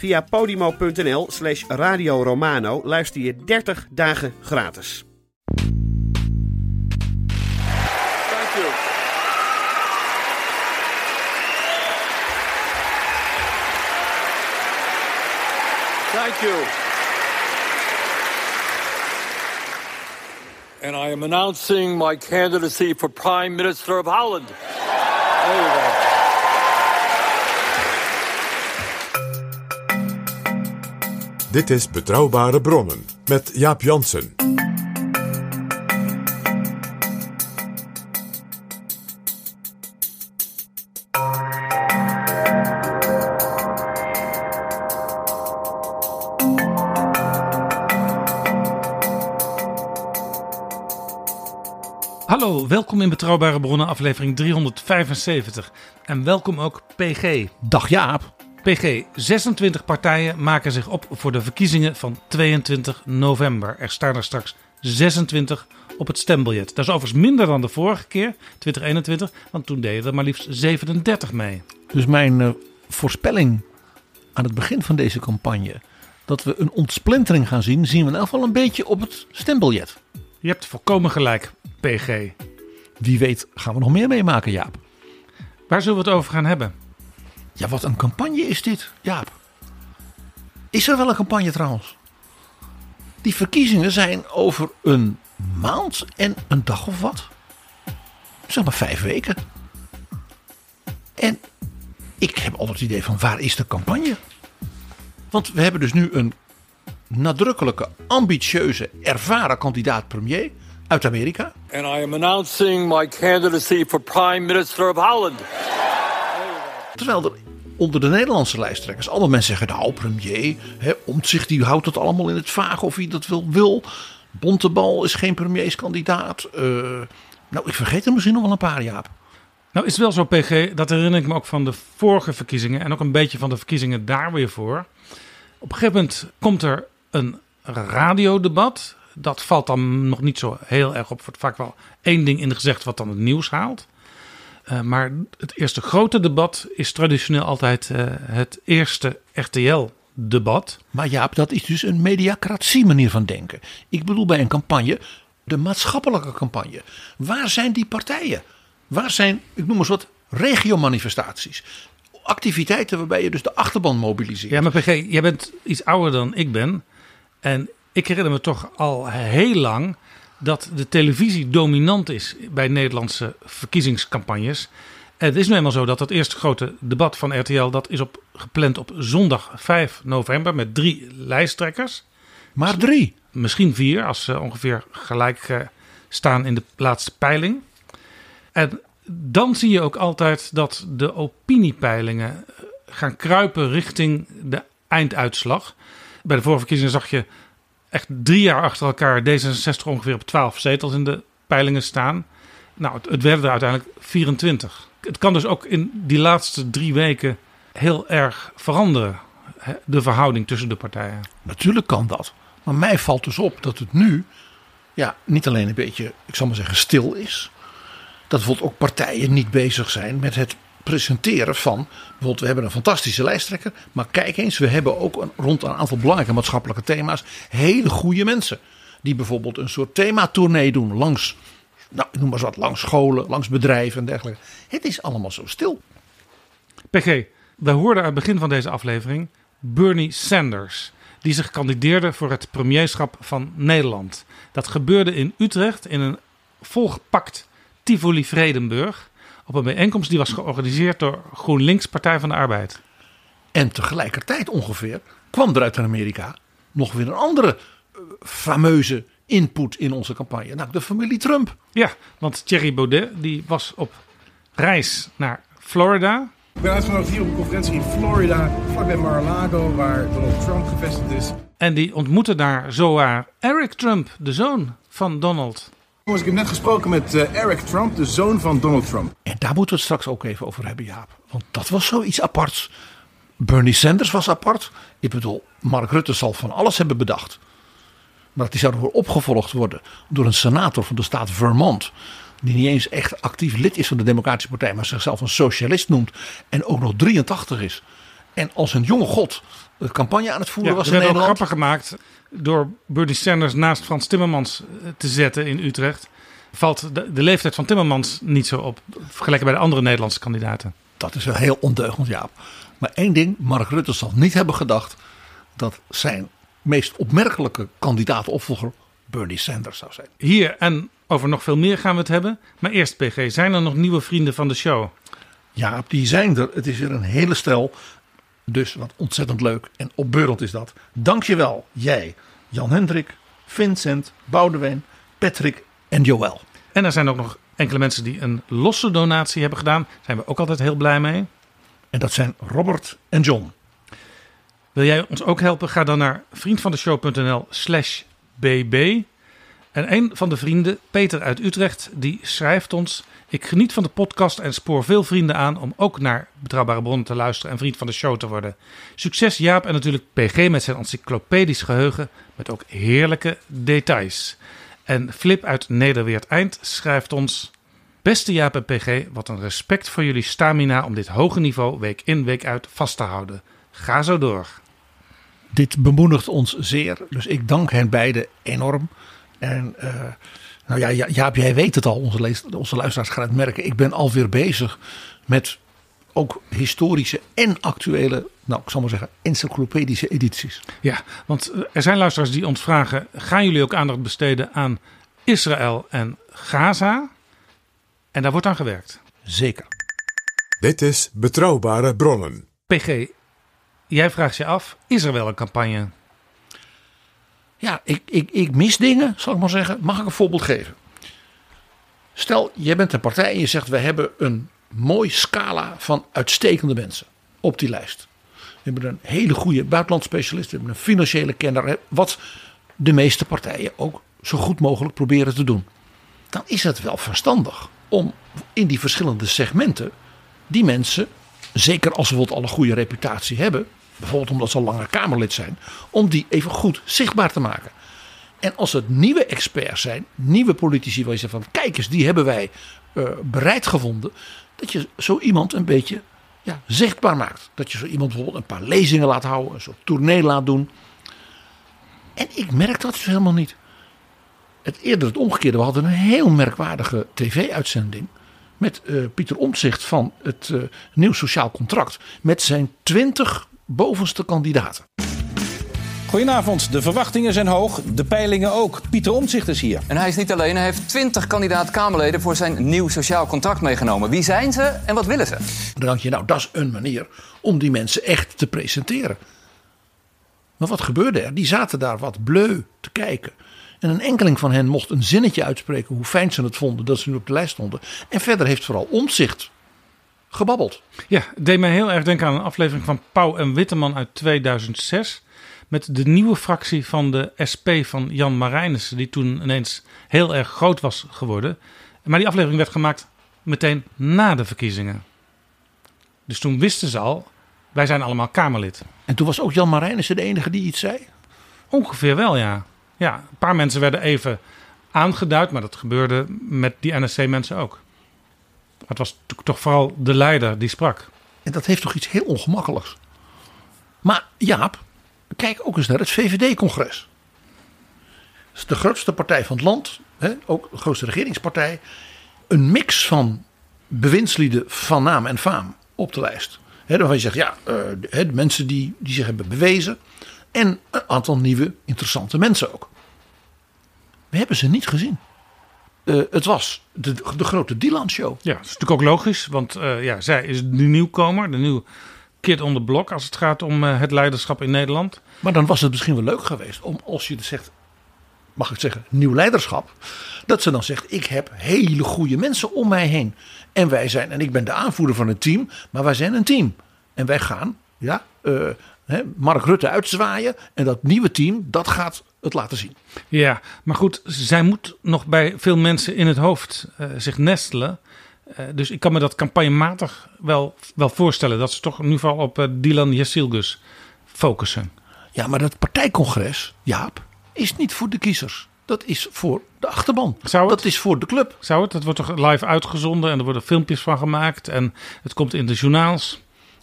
Via podimo.nl slash Radio Romano luister je 30 dagen gratis. Thank you. Thank you. And I am announcing my candidacy for Prime Minister of Holland. There. Dit is Betrouwbare Bronnen met Jaap Jansen. Hallo, welkom in Betrouwbare Bronnen, aflevering 375. En welkom ook PG. Dag Jaap. PG, 26 partijen maken zich op voor de verkiezingen van 22 november. Er staan er straks 26 op het stembiljet. Dat is overigens minder dan de vorige keer, 2021, want toen deden er maar liefst 37 mee. Dus mijn eh, voorspelling aan het begin van deze campagne dat we een ontsplintering gaan zien, zien we in elk geval een beetje op het stembiljet. Je hebt volkomen gelijk, PG. Wie weet gaan we nog meer meemaken, Jaap. Waar zullen we het over gaan hebben? Ja, wat een campagne is dit, Jaap. Is er wel een campagne trouwens? Die verkiezingen zijn over een maand en een dag of wat. Zeg maar vijf weken. En ik heb altijd het idee van waar is de campagne? Want we hebben dus nu een nadrukkelijke, ambitieuze, ervaren kandidaat premier uit Amerika. And I am announcing my candidacy for Prime Minister of Holland. Terwijl er onder de Nederlandse lijsttrekkers allemaal mensen zeggen: Nou, premier, hè, Omtzigt die houdt het allemaal in het vaag of hij dat wil. wil. Bontebal is geen premierskandidaat. Eh, nou, ik vergeet er misschien nog wel een paar, Jaap. Nou is het wel zo, PG, dat herinner ik me ook van de vorige verkiezingen en ook een beetje van de verkiezingen daar weer voor. Op een gegeven moment komt er een radiodebat. Dat valt dan nog niet zo heel erg op. Wordt vaak wel één ding in gezegd wat dan het nieuws haalt. Eh, maar het eerste grote debat is traditioneel altijd eh, het eerste RTL-debat. Maar Jaap, dat is dus een mediacratie manier van denken. Ik bedoel bij een campagne, de maatschappelijke campagne. Waar zijn die partijen? Waar zijn, ik noem eens wat, regiomanifestaties? Activiteiten waarbij je dus de achterban mobiliseert. Ja, maar PG, jij bent iets ouder dan ik ben. En ik herinner me toch al heel lang dat de televisie dominant is bij Nederlandse verkiezingscampagnes. Het is nu eenmaal zo dat het eerste grote debat van RTL... dat is op, gepland op zondag 5 november met drie lijsttrekkers. Maar drie. Misschien vier, als ze ongeveer gelijk eh, staan in de laatste peiling. En dan zie je ook altijd dat de opiniepeilingen eh, gaan kruipen richting de einduitslag. Bij de vorige verkiezingen zag je echt drie jaar achter elkaar D66 ongeveer op 12 zetels in de peilingen staan. Nou, het, werden er uiteindelijk 24. Het kan dus ook in die laatste drie weken heel erg veranderen, de verhouding tussen de partijen. Natuurlijk kan dat. Maar mij valt dus op dat het nu ja, niet alleen een beetje, ik zal maar zeggen, stil is. Dat bijvoorbeeld ook partijen niet bezig zijn met het presenteren van. Bijvoorbeeld, we hebben een fantastische lijsttrekker. Maar kijk eens, we hebben ook een, rond een aantal belangrijke maatschappelijke thema's. hele goede mensen. Die bijvoorbeeld een soort thematournee doen langs. Nou, noem maar wat, langs scholen, langs bedrijven en dergelijke. Het is allemaal zo stil. PG, we hoorden aan het begin van deze aflevering Bernie Sanders. die zich kandideerde voor het premierschap van Nederland. Dat gebeurde in Utrecht in een volgepakt Tivoli Vredenburg. Op een bijeenkomst die was georganiseerd door GroenLinks Partij van de Arbeid. En tegelijkertijd ongeveer kwam er uit Amerika nog weer een andere uh, fameuze input in onze campagne. Namelijk de familie Trump. Ja, want Thierry Baudet die was op reis naar Florida. Ik ben uitgenodigd hier op een conferentie in Florida, vlakbij Mar-a-Lago, waar Donald Trump gevestigd is. En die ontmoette daar zowaar Eric Trump, de zoon van Donald. Ik heb net gesproken met uh, Eric Trump, de zoon van Donald Trump. En daar moeten we het straks ook even over hebben, Jaap. Want dat was zoiets aparts. Bernie Sanders was apart. Ik bedoel, Mark Rutte zal van alles hebben bedacht. Maar die zou ervoor opgevolgd worden door een senator van de staat Vermont. Die niet eens echt actief lid is van de Democratische Partij, maar zichzelf een socialist noemt. En ook nog 83 is. En als een jonge god de campagne aan het voeren Ja, was in werden ook Nederland. grappen gemaakt door Bernie Sanders naast Frans Timmermans eh, te zetten in Utrecht. Valt de, de leeftijd van Timmermans niet zo op, vergeleken bij de andere Nederlandse kandidaten. Dat is wel heel ondeugend, Jaap. Maar één ding, Mark Rutte zal niet hebben gedacht dat zijn meest opmerkelijke kandidaat-opvolger Bernie Sanders zou zijn. Hier en over nog veel meer gaan we het hebben. Maar eerst, PG, zijn er nog nieuwe vrienden van de show? Ja, die zijn er. Het is weer een hele stel. Dus wat ontzettend leuk en opbeurend is dat. Dankjewel, jij, Jan Hendrik, Vincent, Boudewijn, Patrick en Joël. En er zijn ook nog enkele mensen die een losse donatie hebben gedaan. Daar zijn we ook altijd heel blij mee. En dat zijn Robert en John. Wil jij ons ook helpen? Ga dan naar vriendvandeshow.nl slash bb. En een van de vrienden, Peter uit Utrecht, die schrijft ons... Ik geniet van de podcast en spoor veel vrienden aan om ook naar Betrouwbare Bronnen te luisteren en vriend van de show te worden. Succes Jaap en natuurlijk PG met zijn encyclopedisch geheugen met ook heerlijke details. En Flip uit Nederweert Eind schrijft ons... Beste Jaap en PG, wat een respect voor jullie stamina om dit hoge niveau week in week uit vast te houden. Ga zo door. Dit bemoedigt ons zeer. Dus ik dank hen beiden enorm. En eh, nou ja, Ja- Jaap, jij weet het al. Onze, lees- onze luisteraars gaan het merken. Ik ben alweer bezig met ook historische en actuele, nou ik zal maar zeggen, encyclopedische edities. Ja, want eh, er zijn luisteraars die ons vragen: gaan jullie ook aandacht besteden aan Israël en Gaza? En daar wordt aan gewerkt. Zeker. Dit is Betrouwbare Bronnen. PG, jij vraagt je af: is er wel een campagne? Ja, ik, ik, ik mis dingen, zal ik maar zeggen. Mag ik een voorbeeld geven? Stel, jij bent een partij en je zegt: we hebben een mooi scala van uitstekende mensen op die lijst. We hebben een hele goede buitenlandspecialist, we hebben een financiële kenner, wat de meeste partijen ook zo goed mogelijk proberen te doen. Dan is het wel verstandig om in die verschillende segmenten die mensen, zeker als ze bijvoorbeeld al een goede reputatie hebben, bijvoorbeeld omdat ze al langer Kamerlid zijn, om die even goed zichtbaar te maken. En als het nieuwe experts zijn, nieuwe politici waar je zegt van kijk eens, die hebben wij eh, bereid gevonden, dat je zo iemand een beetje ja, zichtbaar maakt. Dat je zo iemand bijvoorbeeld een paar lezingen laat houden, een soort tournee laat doen. En ik merk dat dus helemaal niet. Het eerder het omgekeerde. We hadden een heel merkwaardige tv-uitzending met eh, Pieter Omtzigt van het eh, Nieuw Sociaal Contract. Met zijn twintig bovenste kandidaten. Goedenavond, de verwachtingen zijn hoog, de peilingen ook. Pieter Omtzigt is hier. En hij is niet alleen, hij heeft 20 kandidaat-Kamerleden voor zijn nieuw sociaal contract meegenomen. Wie zijn ze en wat willen ze? Dan denk je, nou, dat is een manier om die mensen echt te presenteren. Maar wat gebeurde er? Die zaten daar wat bleu te kijken. En een enkeling van hen mocht een zinnetje uitspreken hoe fijn ze het vonden dat ze nu op de lijst stonden. En verder heeft vooral omzicht gebabbeld. Ja, het deed mij heel erg denken aan een aflevering van Pauw en Witteman uit 2006. Met de nieuwe fractie van de SP van Jan Marijnissen, die toen ineens heel erg groot was geworden. Maar die aflevering werd gemaakt meteen na de verkiezingen. Dus toen wisten ze al, wij zijn allemaal Kamerlid. En toen was ook Jan Marijnissen de enige die iets zei? Ongeveer wel, ja. Ja, een paar mensen werden even aangeduid, maar dat gebeurde met die NSC-mensen ook. Het was toch vooral de leider die sprak. En dat heeft toch iets heel ongemakkelijks. Maar Jaap, kijk ook eens naar het VVD-congres. Het is de grootste partij van het land, hè, ook de grootste regeringspartij. Een mix van bewindslieden van naam en faam op de lijst. Hè, waarvan je zegt, ja, eh, de mensen die, die zich hebben bewezen. En een aantal nieuwe interessante mensen ook. We hebben ze niet gezien. Uh, het was de, de grote Dylan-show. Ja, dat is natuurlijk ook logisch. Want uh, ja, zij is de nieuwkomer, de nieuwe kid on the block... als het gaat om uh, het leiderschap in Nederland. Maar dan was het misschien wel leuk geweest om, als je zegt... mag ik zeggen, nieuw leiderschap... dat ze dan zegt, ik heb hele goede mensen om mij heen. En wij zijn, en ik ben de aanvoerder van een team... maar wij zijn een team. En wij gaan, ja, hè, Mark Rutte uitzwaaien... en dat nieuwe team, dat gaat het laten zien. Ja, maar goed, zij moet nog bij veel mensen in het hoofd uh, zich nestelen. Uh, dus ik kan me dat campagnematig wel, wel voorstellen. Dat ze toch in ieder geval op uh, Dylan Jasilgus focussen. Ja, maar dat partijcongres, Jaap, is niet voor de kiezers. Dat is voor de achterban. Zou het? Dat is voor de club. Zou het? Dat wordt toch live uitgezonden en er worden filmpjes van gemaakt. En het komt in de journaals.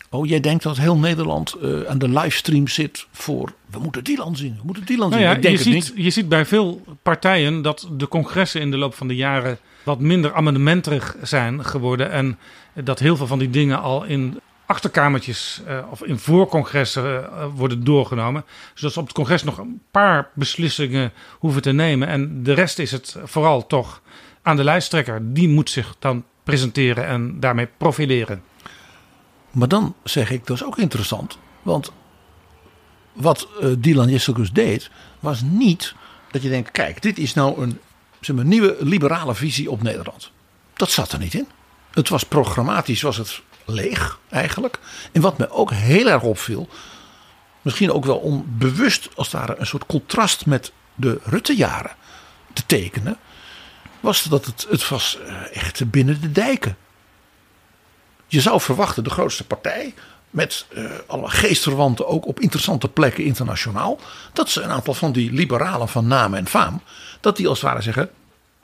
Oh, jij denkt dat heel Nederland uh, aan de livestream zit voor we moeten Dylan zien, we moeten Dylan zien. Nou ja, ik denk je, het ziet, niet. je ziet bij veel partijen dat de congressen in de loop van de jaren wat minder amendementerig zijn geworden. En dat heel veel van die dingen al in achterkamertjes uh, of in voorcongressen uh, worden doorgenomen. Zodat ze op het congres nog een paar beslissingen hoeven te nemen. En de rest is het vooral toch aan de lijsttrekker. Die moet zich dan presenteren en daarmee profileren. Maar dan zeg ik, dat is ook interessant. Want wat uh, Dylan Jesselgus deed, was niet dat je denkt: kijk, dit is nou een zeg nieuwe liberale visie op Nederland. Dat zat er niet in. Het was programmatisch, was het leeg eigenlijk. En wat me ook heel erg opviel, misschien ook wel onbewust als het ware een soort contrast met de Rutte-jaren te tekenen, was dat het, het was echt binnen de dijken. Je zou verwachten, de grootste partij, met uh, alle geestverwanten ook op interessante plekken internationaal, dat ze een aantal van die liberalen van naam en faam, dat die als het ware zeggen: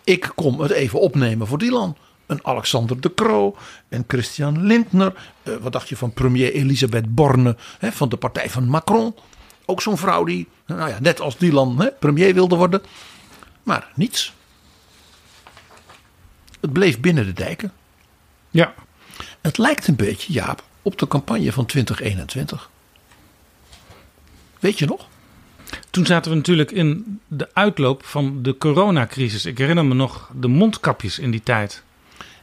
Ik kom het even opnemen voor Dylan. Een Alexander de Croo en Christian Lindner. Uh, wat dacht je van premier Elisabeth Borne hè, van de partij van Macron? Ook zo'n vrouw die, nou ja, net als Dylan, hè, premier wilde worden. Maar niets. Het bleef binnen de dijken. Ja. Het lijkt een beetje, Jaap, op de campagne van 2021. Weet je nog? Toen zaten we natuurlijk in de uitloop van de coronacrisis. Ik herinner me nog de mondkapjes in die tijd.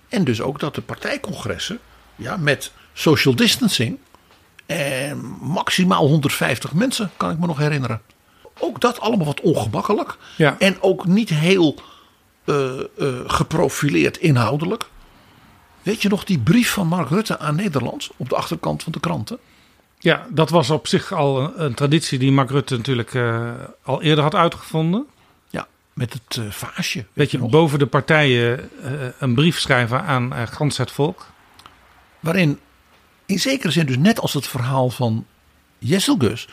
En dus ook dat de partijcongressen ja, met social distancing en maximaal 150 mensen, kan ik me nog herinneren. Ook dat allemaal wat ongemakkelijk. Ja. En ook niet heel uh, uh, geprofileerd inhoudelijk. Weet je nog die brief van Mark Rutte aan Nederland op de achterkant van de kranten? Ja, dat was op zich al een, een traditie die Mark Rutte natuurlijk uh, al eerder had uitgevonden. Ja, met het uh, vaasje. Weet, je, nog? boven de partijen uh, een brief schrijven aan uh, gans het volk. Waarin in zekere zin dus net als het verhaal van Jesselgus...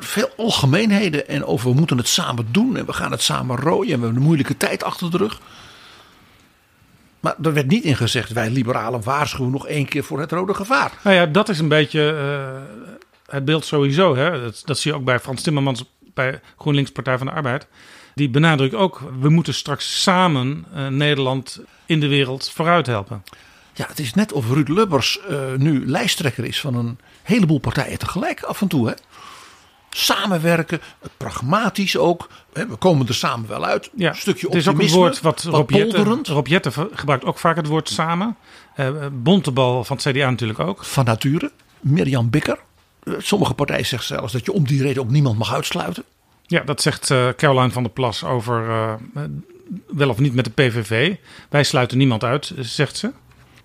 veel algemeenheden en over we moeten het samen doen... en we gaan het samen rooien en we hebben een moeilijke tijd achter de rug... Maar er werd niet in gezegd, wij liberalen waarschuwen nog één keer voor het rode gevaar. Nou ja, dat is een beetje uh, het beeld sowieso. Hè? Dat, dat, zie je ook bij Frans Timmermans bij GroenLinks Partij van de Arbeid. Die benadrukt ook, we moeten straks samen uh, Nederland in de wereld vooruit helpen. Ja, het is net of Ruud Lubbers uh, nu lijsttrekker is van een heleboel partijen tegelijk af en toe. Hè? Samenwerken, pragmatisch ook. We komen er samen wel uit. Ja, een stukje Het is ook optimisme. een woord wat, wat Rob Jette, polderend. Rob Jette gebruikt ook vaak het woord samen. Uh, Bontebal van het CDA natuurlijk ook. Van nature. Mirjam Bikker. Uh, sommige partijen zeggen zelfs dat je om die reden ook niemand mag uitsluiten. Ja, dat zegt uh, Caroline van der Plas over uh, wel of niet met de PVV. Wij sluiten niemand uit, zegt ze.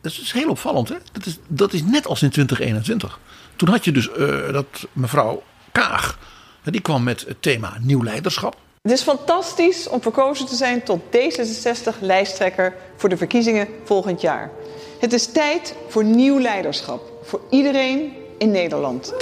Dat is heel opvallend. Hè? Dat, is, dat is net als in 2021. Toen had je dus uh, dat mevrouw Kaag. Die kwam met het thema nieuw leiderschap. Het is fantastisch om verkozen te zijn tot D66-lijsttrekker voor de verkiezingen volgend jaar. Het is tijd voor nieuw leiderschap. Voor iedereen in Nederland.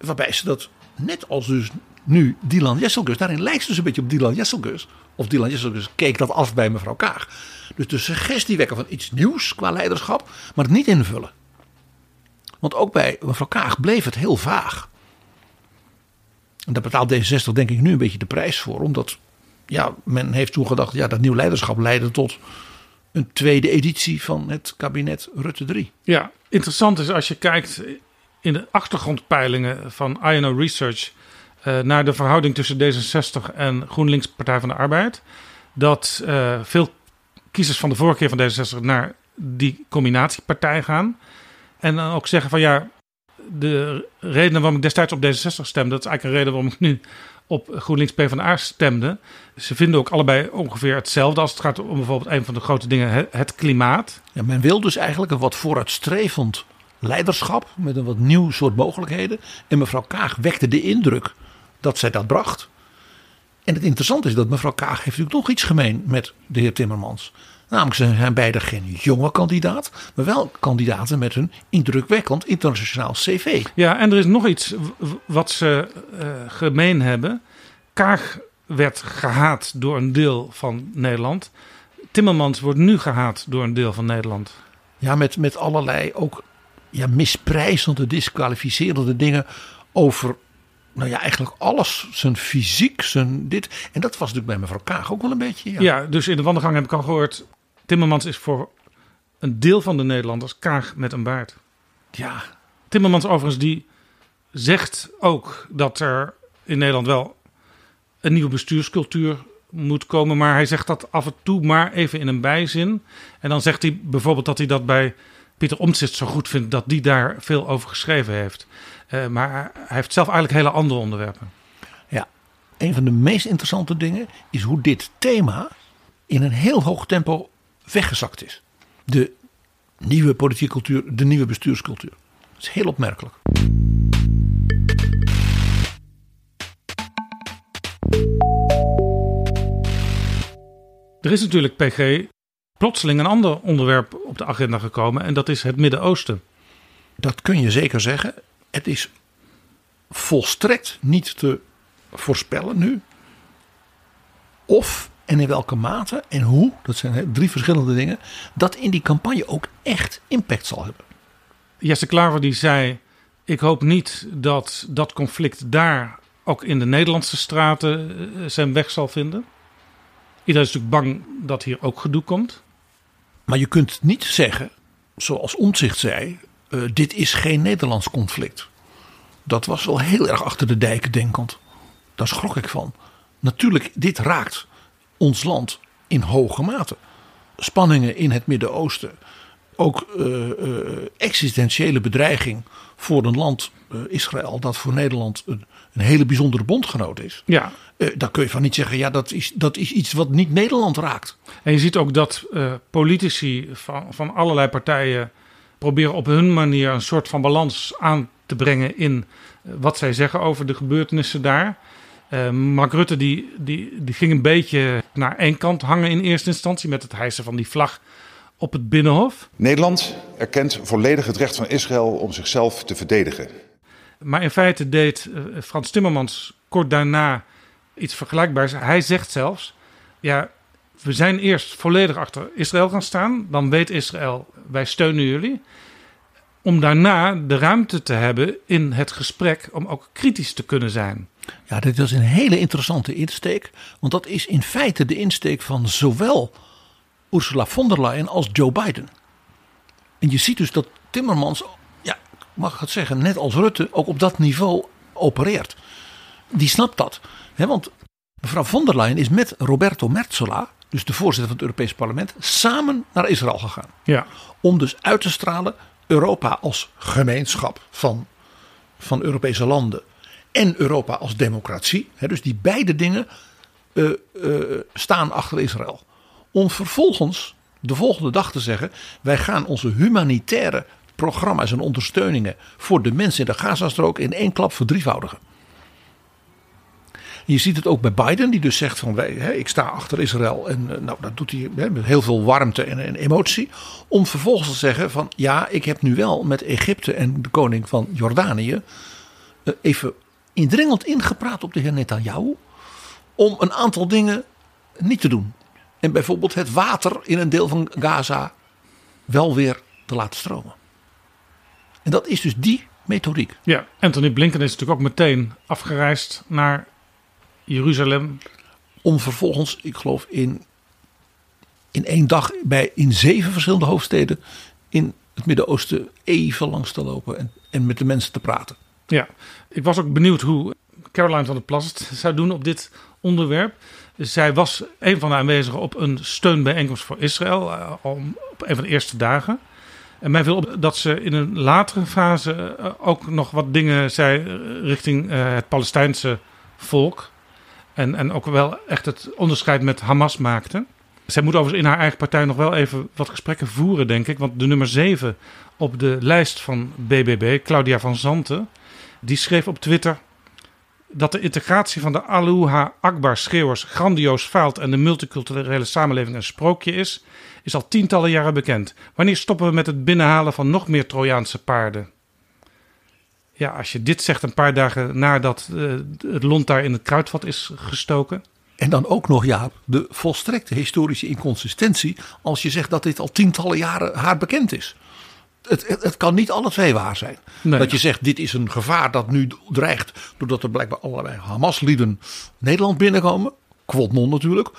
Waarbij ze dat net als dus nu Dylan Jesselgus. Daarin lijkt ze dus een beetje op Dylan Jesselgus. Of Dylan Jesselgus keek dat af bij mevrouw Kaag. Dus de suggestie wekken van iets nieuws qua leiderschap. Maar het niet invullen. Want ook bij mevrouw Kaag bleef het heel vaag. En daar betaalt D66 denk ik nu een beetje de prijs voor. Omdat ja, men heeft toen gedacht, ja, dat nieuw leiderschap leidde tot een tweede editie van het kabinet Rutte 3. Ja, interessant is als je kijkt in de achtergrondpeilingen van INO Research uh, naar de verhouding tussen D66 en GroenLinks Partij van de Arbeid. Dat uh, veel kiezers van de vorige keer van D66 naar die combinatiepartij gaan. En dan ook zeggen van ja, de reden waarom ik destijds op D66 stemde, dat is eigenlijk een reden waarom ik nu op GroenLinks PvdA stemde. Ze vinden ook allebei ongeveer hetzelfde als het gaat om bijvoorbeeld een van de grote dingen, het klimaat. Ja, men wil dus eigenlijk een wat vooruitstrevend leiderschap met een wat nieuw soort mogelijkheden. En mevrouw Kaag wekte de indruk dat zij dat bracht. En het interessante is dat mevrouw Kaag heeft natuurlijk nog iets gemeen met de heer Timmermans. Namelijk, ze zijn beide geen jonge kandidaat, maar wel kandidaten met een indrukwekkend internationaal cv. Ja, en er is nog iets wat ze uh, gemeen hebben. Kaag werd gehaat door een deel van Nederland. Timmermans wordt nu gehaat door een deel van Nederland. Ja, met, met allerlei ook ja, misprijzende, disqualificerende dingen over nou ja, eigenlijk alles. Zijn fysiek, zijn dit. En dat was natuurlijk bij mevrouw Kaag ook wel een beetje. Ja, ja dus in de wandelgang heb ik al gehoord. Timmermans is voor een deel van de Nederlanders Kaag met een baard. Ja. Timmermans overigens die zegt ook dat er in Nederland wel een nieuwe bestuurscultuur moet komen. Maar hij zegt dat af en toe maar even in een bijzin. En dan zegt hij bijvoorbeeld dat hij dat bij Pieter Omtzigt zo goed vindt dat die daar veel over geschreven heeft. Uh, maar hij heeft zelf eigenlijk hele andere onderwerpen. Ja, een van de meest interessante dingen is hoe dit thema in een heel hoog tempo weggezakt is. De nieuwe politieke cultuur, de nieuwe bestuurscultuur. Dat is heel opmerkelijk. Er is natuurlijk, PG, plotseling een ander onderwerp op de agenda gekomen en dat is het Midden-Oosten. Dat kun je zeker zeggen. Het is volstrekt niet te voorspellen nu. Of en in welke mate en hoe, dat zijn drie verschillende dingen, dat in die campagne ook echt impact zal hebben. Jesse Klaver die zei, ik hoop niet dat dat conflict daar ook in de Nederlandse straten eh, zijn weg zal vinden. Iedereen is natuurlijk bang dat hier ook gedoe komt. Maar je kunt niet zeggen, zoals Omtzigt zei, uh, dit is geen Nederlands conflict. Dat was wel heel erg achter de dijken denkend. Daar schrok ik van. Natuurlijk, dit raakt ons land in hoge mate. Spanningen in het Midden-Oosten. Ook uh, uh, existentiële bedreiging voor een land, uh, Israël, dat voor Nederland een, een, hele bijzondere bondgenoot is. Ja. daar kun je van niet zeggen, ja, dat is, dat is iets wat niet Nederland raakt. En je ziet ook dat politici van, van allerlei partijen proberen op hun manier een soort van balans aan te brengen in wat zij zeggen over de gebeurtenissen daar. Uh, Mark Rutte die, die, die ging een beetje naar één kant hangen in eerste instantie met het hijsen van die vlag op het Binnenhof. Nederland erkent volledig het recht van Israël om zichzelf te verdedigen. Maar in feite deed uh, Frans Timmermans kort daarna iets vergelijkbaars. Hij zegt zelfs: ja, we zijn eerst volledig achter Israël gaan staan. Dan weet Israël, wij steunen jullie. Om daarna de ruimte te hebben in het gesprek om ook kritisch te kunnen zijn. Ja, dit is een hele interessante insteek. Want dat is in feite de insteek van zowel Ursula von der Leyen als Joe Biden. En je ziet dus dat Timmermans, ja, mag ik het zeggen, net als Rutte, ook op dat niveau opereert. Die snapt dat. want mevrouw von der Leyen is met Roberto Metsola, dus de voorzitter van het Europese parlement, samen naar Israël gegaan. Ja. Om dus uit te stralen Europa als gemeenschap van, van Europese landen en Europa als democratie. Hè, dus die beide dingen uh, uh, staan achter Israël. Om vervolgens de volgende dag te zeggen: wij gaan onze humanitaire programma's en ondersteuningen voor de mensen in de Gazastrook in één klap verdrievoudigen. Je ziet het ook bij Biden, die dus zegt van wij, hè, ik sta achter Israël. En uh, nou, dat doet hij hè, met heel veel warmte en, en, emotie. Om vervolgens te zeggen van ja, ik heb nu wel met Egypte en de koning van Jordanië even indringend ingepraat op de heer Netanyahu. Om een aantal dingen niet te doen. En bijvoorbeeld het water in een deel van Gaza wel weer te laten stromen. En dat is dus die methodiek. Ja, Anthony Blinken is natuurlijk ook meteen afgereisd naar Jeruzalem. Om vervolgens, ik geloof in, in één dag bij in zeven verschillende hoofdsteden in het Midden-Oosten even langs te lopen en, en met de mensen te praten. Ja, ik was ook benieuwd hoe Caroline van der Plas zou doen op dit onderwerp. Zij was een van de aanwezigen op een steunbijeenkomst voor Israël uh, op een van de eerste dagen. En mij viel op dat ze in een latere fase uh, ook nog wat dingen zei richting uh, het Palestijnse volk. En, en ook wel echt het onderscheid met Hamas maakte. Zij moet overigens in haar eigen partij nog wel even wat gesprekken voeren, denk ik. Want de nummer 7 op de lijst van BBB, Claudia van Zanten, die schreef op Twitter dat de integratie van de Aluha Akbar schreeuwers grandioos faalt en de multiculturele samenleving een sprookje is, is al tientallen jaren bekend. Wanneer stoppen we met het binnenhalen van nog meer Trojaanse paarden? Ja, als je dit zegt een paar dagen nadat uh, het lont daar in het kruidvat is gestoken. En dan ook nog, Jaap, de volstrekte historische inconsistentie als je zegt dat dit al tientallen jaren haar bekend is. Het, het, het, kan niet alle twee waar zijn. Nee. Dat je zegt, dit is een gevaar dat nu dreigt. Doordat er blijkbaar allerlei Hamas-lieden Nederland binnenkomen. Quotmon natuurlijk.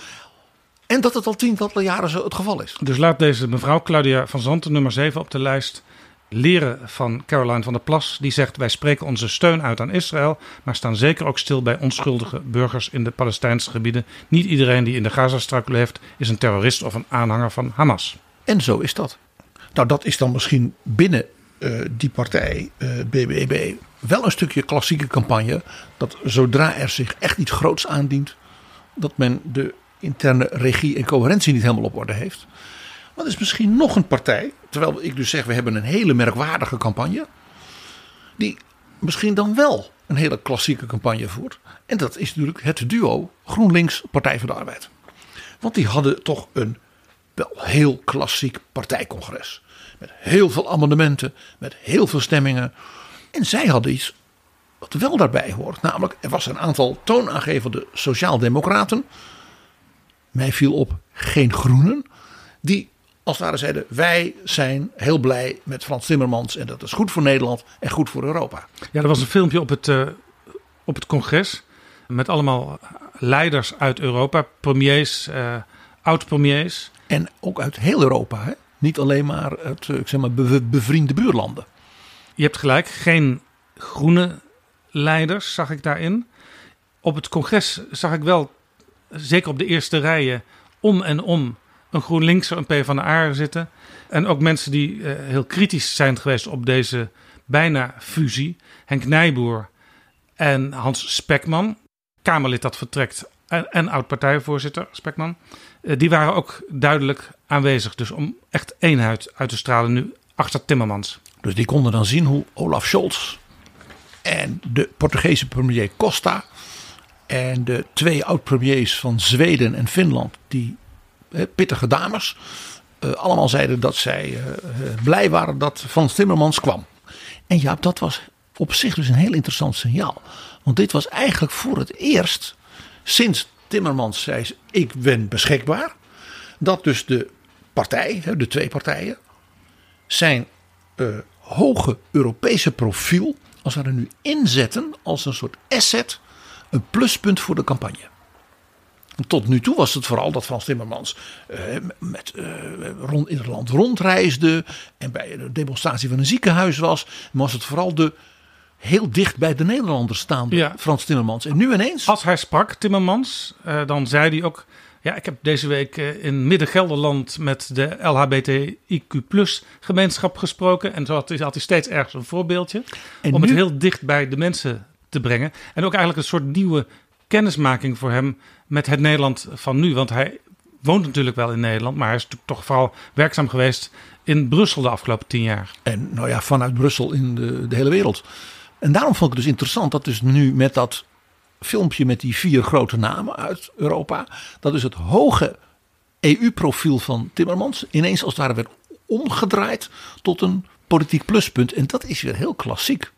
En dat het al tientallen jaren zo het geval is. Dus laat deze mevrouw Claudia van Zanten, nummer 7 op de lijst, leren van Caroline van der Plas. Die zegt, wij spreken onze steun uit aan Israël. Maar staan zeker ook stil bij onschuldige burgers in de Palestijnse gebieden. Niet iedereen die in de Gazastrook leeft is een terrorist of een aanhanger van Hamas. En zo is dat. Nou, dat is dan misschien binnen uh, die partij, uh, BBB, wel een stukje klassieke campagne. Dat zodra er zich echt iets groots aandient, dat men de interne regie en coherentie niet helemaal op orde heeft. Maar er is misschien nog een partij, terwijl ik dus zeg, we hebben een hele merkwaardige campagne. Die misschien dan wel een hele klassieke campagne voert. En dat is natuurlijk het duo GroenLinks Partij van de Arbeid. Want die hadden toch een wel heel klassiek partijcongres. Met heel veel amendementen, met heel veel stemmingen. En zij hadden iets wat wel daarbij hoort. Namelijk, er was een aantal toonaangevende sociaaldemocraten. Mij viel op geen groenen. Die als het ware zeiden, wij zijn heel blij met Frans Timmermans. En dat is goed voor Nederland en goed voor Europa. Ja, er was een filmpje op het, uh, op het congres. Met allemaal leiders uit Europa. Premiers, uh, oud-premiers. En ook uit heel Europa. Hè? Niet alleen maar uit ik zeg maar, be bevriende buurlanden. Je hebt gelijk, geen groene leiders zag ik daarin. Op het congres zag ik wel, zeker op de eerste rijen, om en om een GroenLinks, een PvdA zitten. En ook mensen die uh, heel kritisch zijn geweest op deze bijna fusie. Henk Nijboer en Hans Spekman, Kamerlid dat vertrekt en, en oud-partijvoorzitter Spekman. Uh, die waren ook duidelijk aanwezig. Dus om echt eenheid uit te stralen nu achter Timmermans. Dus die konden dan zien hoe Olaf Scholz en de Portugese premier Costa en de twee oud-premiers van Zweden en Finland, die pittige dames, uh, allemaal zeiden dat zij uh, blij waren dat Frans Timmermans kwam. En ja, dat was op zich dus een heel interessant signaal. Want dit was eigenlijk voor het eerst sinds Timmermans zei: Ik ben beschikbaar. Dat dus de partij, de twee partijen, zijn uh, hoge Europese profiel, als we er nu inzetten als een soort asset, een pluspunt voor de campagne. Tot nu toe was het vooral dat Frans Timmermans uh, met, uh, rond, in het land rondreisde en bij de demonstratie van een ziekenhuis was. Maar was het vooral de heel dicht bij de Nederlanders staande ja. Frans Timmermans. En nu ineens. Als hij sprak, Timmermans, uh, dan zei hij ook. Ja, ik heb deze week in Midden-Gelderland met de LHBTIQ gemeenschap gesproken. En zo had hij, had hij steeds ergens een voorbeeldje. En om nu... het heel dicht bij de mensen te brengen. En ook eigenlijk een soort nieuwe kennismaking voor hem met het Nederland van nu. Want hij woont natuurlijk wel in Nederland, maar hij is natuurlijk toch vooral werkzaam geweest in Brussel de afgelopen tien jaar. En nou ja, vanuit Brussel in de, de hele wereld. En daarom vond ik het dus interessant dat dus nu met dat filmpje met die vier grote namen uit Europa, dat is het hoge EU-profiel van Timmermans ineens als het ware werd omgedraaid tot een politiek pluspunt. En dat is weer heel klassiek.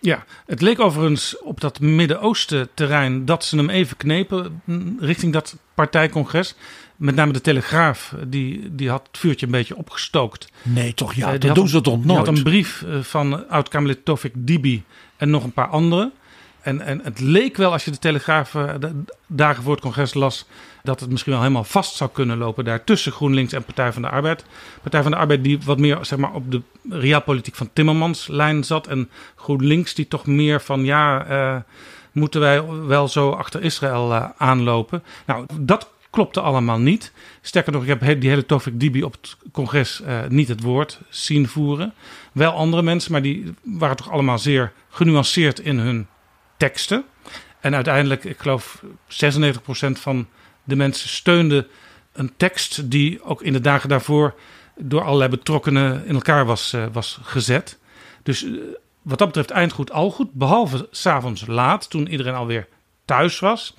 Ja, het leek overigens op dat Midden-Oosten terrein dat ze hem even knepen richting dat partijcongres. Met name de Telegraaf, die, die had het vuurtje een beetje opgestookt. Nee, toch ja, uh, dat doen ze toch nooit. Die had een brief van oud-Kamerlid Tofik Dibi en nog een paar anderen. En, en het leek wel, als je de Telegraaf eh, de dagen voor het congres las, dat het misschien wel helemaal vast zou kunnen lopen daar tussen GroenLinks en Partij van de Arbeid. Partij van de Arbeid die wat meer zeg maar, op de realpolitiek van Timmermans lijn zat. En GroenLinks die toch meer van ja, eh, moeten wij wel zo achter Israël eh, aanlopen. Nou, dat klopte allemaal niet. Sterker nog, ik heb die hele Tofik Dibi op het congres uh, niet het woord zien voeren. Wel andere mensen, maar die waren toch allemaal zeer genuanceerd in hun teksten. En uiteindelijk, ik geloof 96% van de mensen steunde een tekst die ook in de dagen daarvoor door allerlei betrokkenen in elkaar was, uh, was gezet. Dus wat dat betreft eindgoed al goed. Behalve s'avonds laat, toen iedereen alweer thuis was.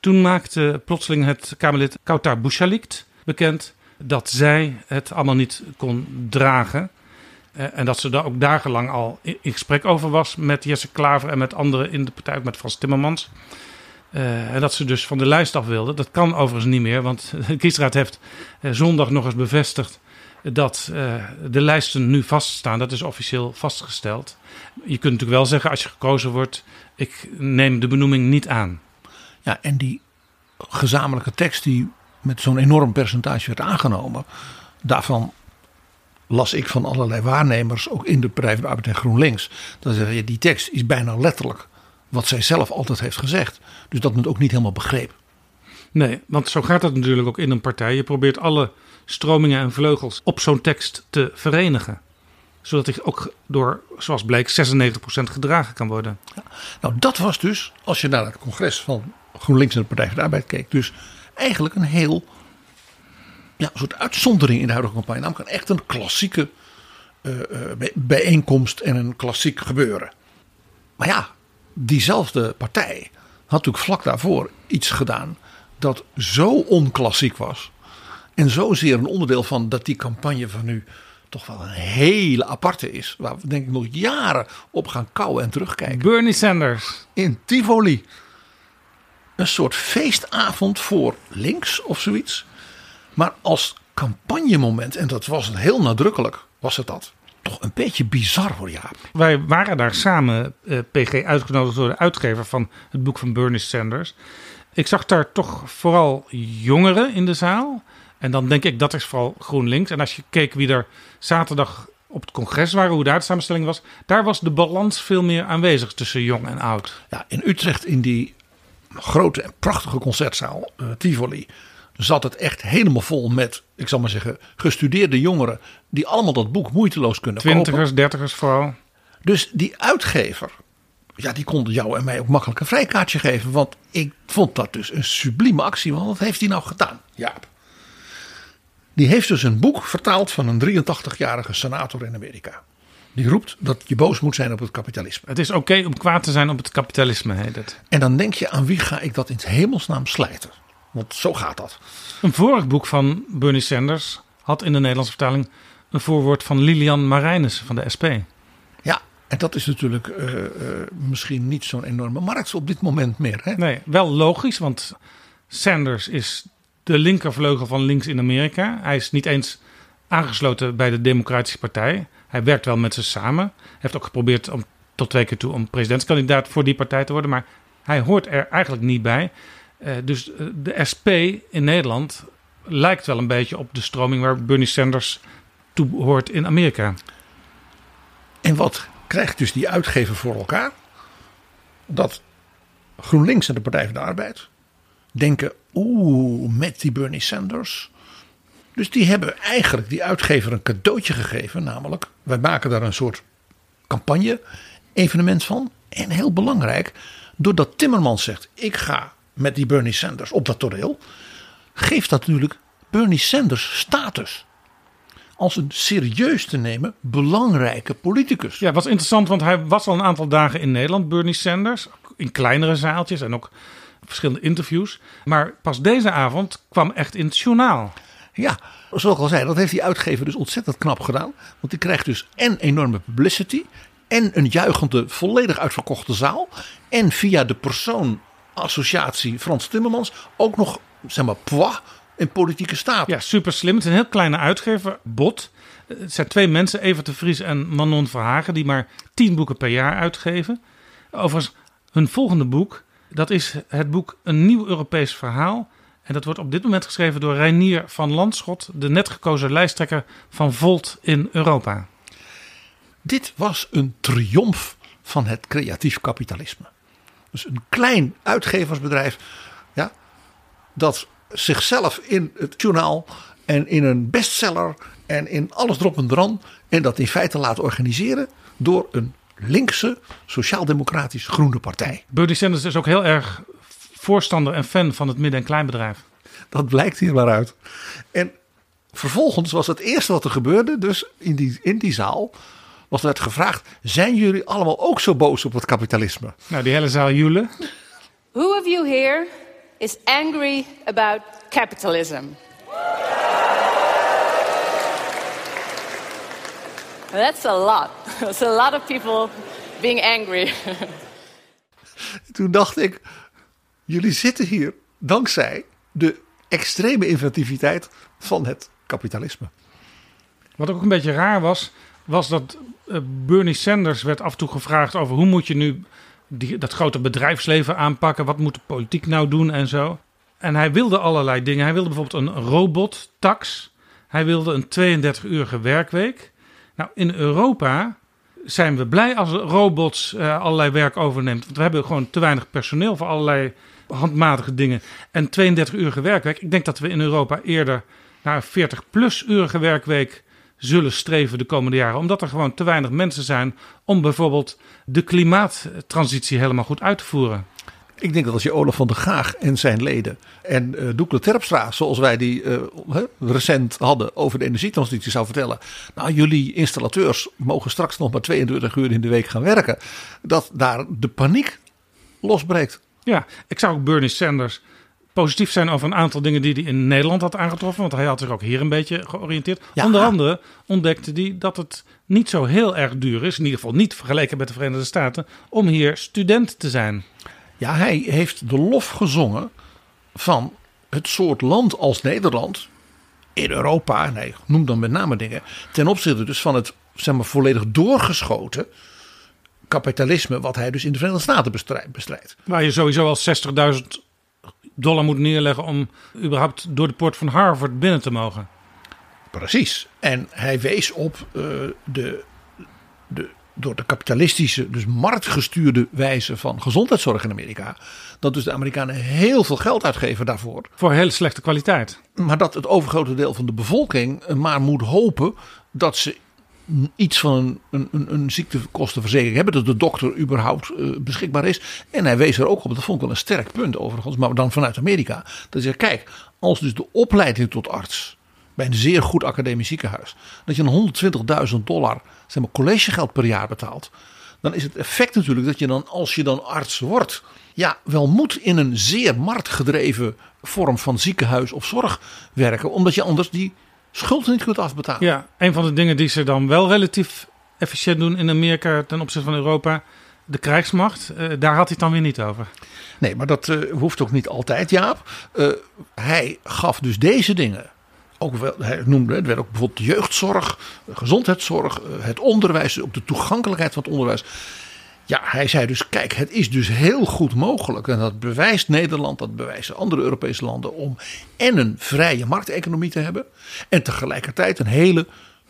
Toen maakte plotseling het Kamerlid Kautar Bouchalikt bekend dat zij het allemaal niet kon dragen. Uh, en dat ze daar ook dagenlang al in, gesprek over was met Jesse Klaver en met anderen in de partij, met Frans Timmermans. Uh, en dat ze dus van de lijst af wilde. Dat kan overigens niet meer, want de kiesraad heeft uh, zondag nog eens bevestigd dat de lijsten nu vaststaan. Dat is officieel vastgesteld. Je kunt natuurlijk wel zeggen, als je gekozen wordt, ik neem de benoeming niet aan. Ja, en die gezamenlijke tekst die met zo'n enorm percentage werd aangenomen, daarvan las ik van allerlei waarnemers, ook in de Partij van de Arbeid en GroenLinks, dat zeggen, ja, die tekst is bijna letterlijk wat zij zelf altijd heeft gezegd. Dus dat men ook niet helemaal begreep. Nee, want zo gaat het natuurlijk ook in een partij. Je probeert alle stromingen en vleugels op zo'n tekst te verenigen. Zodat hij ook door, zoals bleek, 96% gedragen kan worden. Nou, dat was dus, als je naar het congres van GroenLinks en de Partij van de Arbeid keek, dus eigenlijk een heel ja, een soort uitzondering in de huidige campagne. Namelijk echt een klassieke uh, uh, bijeenkomst en een klassiek gebeuren. Maar ja, diezelfde partij had natuurlijk vlak daarvoor iets gedaan dat zo onklassiek was. En zozeer een onderdeel van dat die campagne van nu toch wel een hele aparte is. Waar we denk ik nog jaren op gaan kouwen en terugkijken. Bernie Sanders. In Tivoli. Een soort feestavond voor links of zoiets. Maar als campagnemoment, en dat was heel nadrukkelijk, was het dat. Toch een beetje bizar hoor, Jaap. Wij waren daar samen, uh, PG, uitgenodigd door de uitgever van het boek van Bernie Sanders. Ik zag daar toch vooral jongeren in de zaal. En dan denk ik dat is vooral GroenLinks. En als je keek wie er zaterdag op het congres waren, hoe daar de samenstelling was, daar was de balans veel meer aanwezig tussen jong en oud. Ja, in Utrecht in die grote en prachtige concertzaal uh, Tivoli zat het echt helemaal vol met, ik zal maar zeggen, gestudeerde jongeren die allemaal dat boek moeiteloos kunnen Twintigers, kopen. dertigers vooral. Dus die uitgever, ja, die kon jou en mij ook makkelijk een vrijkaartje geven. Want ik vond dat dus een sublieme actie. Want wat heeft hij nou gedaan, Jaap? Die heeft dus een boek vertaald van een 83-jarige senator in Amerika. Die roept dat je boos moet zijn op het kapitalisme. Het is oké okay om kwaad te zijn op het kapitalisme, heet het. En dan denk je, aan wie ga ik dat in het hemelsnaam slijten? Want zo gaat dat. Een vorig boek van Bernie Sanders had in de Nederlandse vertaling een voorwoord van Lilian Marijnissen van de SP. Ja, en dat is natuurlijk uh, uh, misschien niet zo'n enorme markt op dit moment meer. Hè? Nee, wel logisch, want Sanders is de linkervleugel van links in Amerika. Hij is niet eens aangesloten bij de Democratische Partij. Hij werkt wel met ze samen. Hij heeft ook geprobeerd om tot twee keer toe om presidentskandidaat voor die partij te worden. Maar hij hoort er eigenlijk niet bij. Uh, dus de SP in Nederland lijkt wel een beetje op de stroming waar Bernie Sanders toe hoort in Amerika. En wat krijgt dus die uitgever voor elkaar? Dat GroenLinks en de Partij van de Arbeid denken, oeh, met die Bernie Sanders. Dus die hebben eigenlijk die uitgever een cadeautje gegeven, namelijk wij maken daar een soort campagne, evenement van. En heel belangrijk, doordat Timmermans zegt, ik ga met die Bernie Sanders op dat toneel, geeft dat natuurlijk Bernie Sanders status. Als een serieus te nemen belangrijke politicus. Ja, was interessant, want hij was al een aantal dagen in Nederland, Bernie Sanders. In kleinere zaaltjes en ook verschillende interviews. Maar pas deze avond kwam echt in het journaal. Ja, zoals ik al zei, dat heeft die uitgever dus ontzettend knap gedaan. Want die krijgt dus en enorme publicity. En een juichende, volledig uitverkochte zaal. En via de persoon associatie Frans Timmermans ook nog, zeg maar, pois, in politieke staat. Ja, super slim. Het is een heel kleine uitgever, Bot. Het zijn twee mensen, Evert de Vries en Manon Verhagen, die maar tien boeken per jaar uitgeven. Overigens, Hun volgende boek, dat is het boek Een Nieuw Europees Verhaal. En dat wordt op dit moment geschreven door Reinier van Landschot, de net gekozen lijsttrekker van Volt in Europa. Dit was een triomf van het creatief kapitalisme. Dus een klein uitgeversbedrijf ja, dat zichzelf in het journaal en in een bestseller en in alles erop en dran en dat in feite laat organiseren door een linkse, sociaal-democratisch groene partij. Bernie Sanders is ook heel erg voorstander en fan van het midden- en kleinbedrijf. Dat blijkt hier maar uit. En vervolgens was het eerste wat er gebeurde, dus in die, in die zaal, was werd gevraagd: zijn jullie allemaal ook zo boos op het kapitalisme? Nou, die hele zaal joelen. Who of you here is angry about capitalism? That's a lot. That's a lot of people being angry. Toen dacht ik, jullie zitten hier dankzij de extreme inventiviteit van het kapitalisme. Wat ook een beetje raar was, was dat eh, Bernie Sanders werd af en toe gevraagd over hoe moet je nu die, dat grote bedrijfsleven aanpakken, wat moet de politiek nou doen en zo. En hij wilde allerlei dingen. Hij wilde bijvoorbeeld een robottax. Hij wilde een 32-urige werkweek. Nou, in Europa zijn we blij als robots uh, allerlei werk overneemt. Want we hebben gewoon te weinig personeel voor allerlei handmatige dingen. En 32-urige werkweek. Ik denk dat we in Europa eerder naar een 40-plus-urige werkweek zullen streven de komende jaren. Omdat er gewoon te weinig mensen zijn om bijvoorbeeld de klimaattransitie helemaal goed uit te voeren. Ik denk dat als je Olaf van der Gaag en zijn leden en uh, Doekle Terpstra, zoals wij die uh, recent hadden over de energietransitie, zou vertellen. Nou, jullie installateurs mogen straks nog maar 22 uur in de week gaan werken. Dat daar de paniek losbreekt. Ja, ik zou ook Bernie Sanders positief zijn over een aantal dingen die hij in Nederland had aangetroffen. Want hij had zich ook hier een beetje georiënteerd. Ja. Onder andere ontdekte hij dat het niet zo heel erg duur is, in ieder geval niet vergeleken met de Verenigde Staten, om hier student te zijn. Ja, hij heeft de lof gezongen van het soort land als Nederland in Europa. En hij noemt dan met name dingen ten opzichte dus van het zeg maar, volledig doorgeschoten kapitalisme wat hij dus in de Verenigde Staten bestrijdt. Waar je sowieso al 60.000 dollar moet neerleggen om überhaupt door de poort van Harvard binnen te mogen. Precies. En hij wees op uh, de, de, door de kapitalistische, dus marktgestuurde wijze van gezondheidszorg in Amerika. Dat dus de Amerikanen heel veel geld uitgeven daarvoor. Voor hele slechte kwaliteit. Maar dat het overgrote deel van de bevolking maar moet hopen dat ze iets van een, een, een ziektekostenverzekering hebben. Dat de dokter überhaupt uh, beschikbaar is. En hij wees er ook op, dat vond ik wel een sterk punt overigens. Maar dan vanuit Amerika. Dat hij zegt, kijk, als dus de opleiding tot arts bij een zeer goed academisch ziekenhuis. Dat je een 120.000 dollar zeg maar, collegegeld per jaar betaalt. Dan is het effect natuurlijk dat je dan, als je dan arts wordt. Ja, wel moet in een zeer marktgedreven vorm van ziekenhuis of zorg werken. Omdat je anders die schuld niet kunt afbetalen. Ja, een van de dingen die ze dan wel relatief efficiënt doen in Amerika ten opzichte van Europa. De krijgsmacht, uh, daar had hij het dan weer niet over. Nee, maar dat uh, hoeft ook niet altijd, Jaap. Uh, hij gaf dus deze dingen ook wel, hij noemde, het werd ook bijvoorbeeld de jeugdzorg, gezondheidszorg, het onderwijs, ook de toegankelijkheid van het onderwijs. Ja, hij zei dus, kijk, het is dus heel goed mogelijk. En dat bewijst Nederland, dat bewijzen andere Europese landen. Om en een vrije markteconomie te hebben. En tegelijkertijd een hele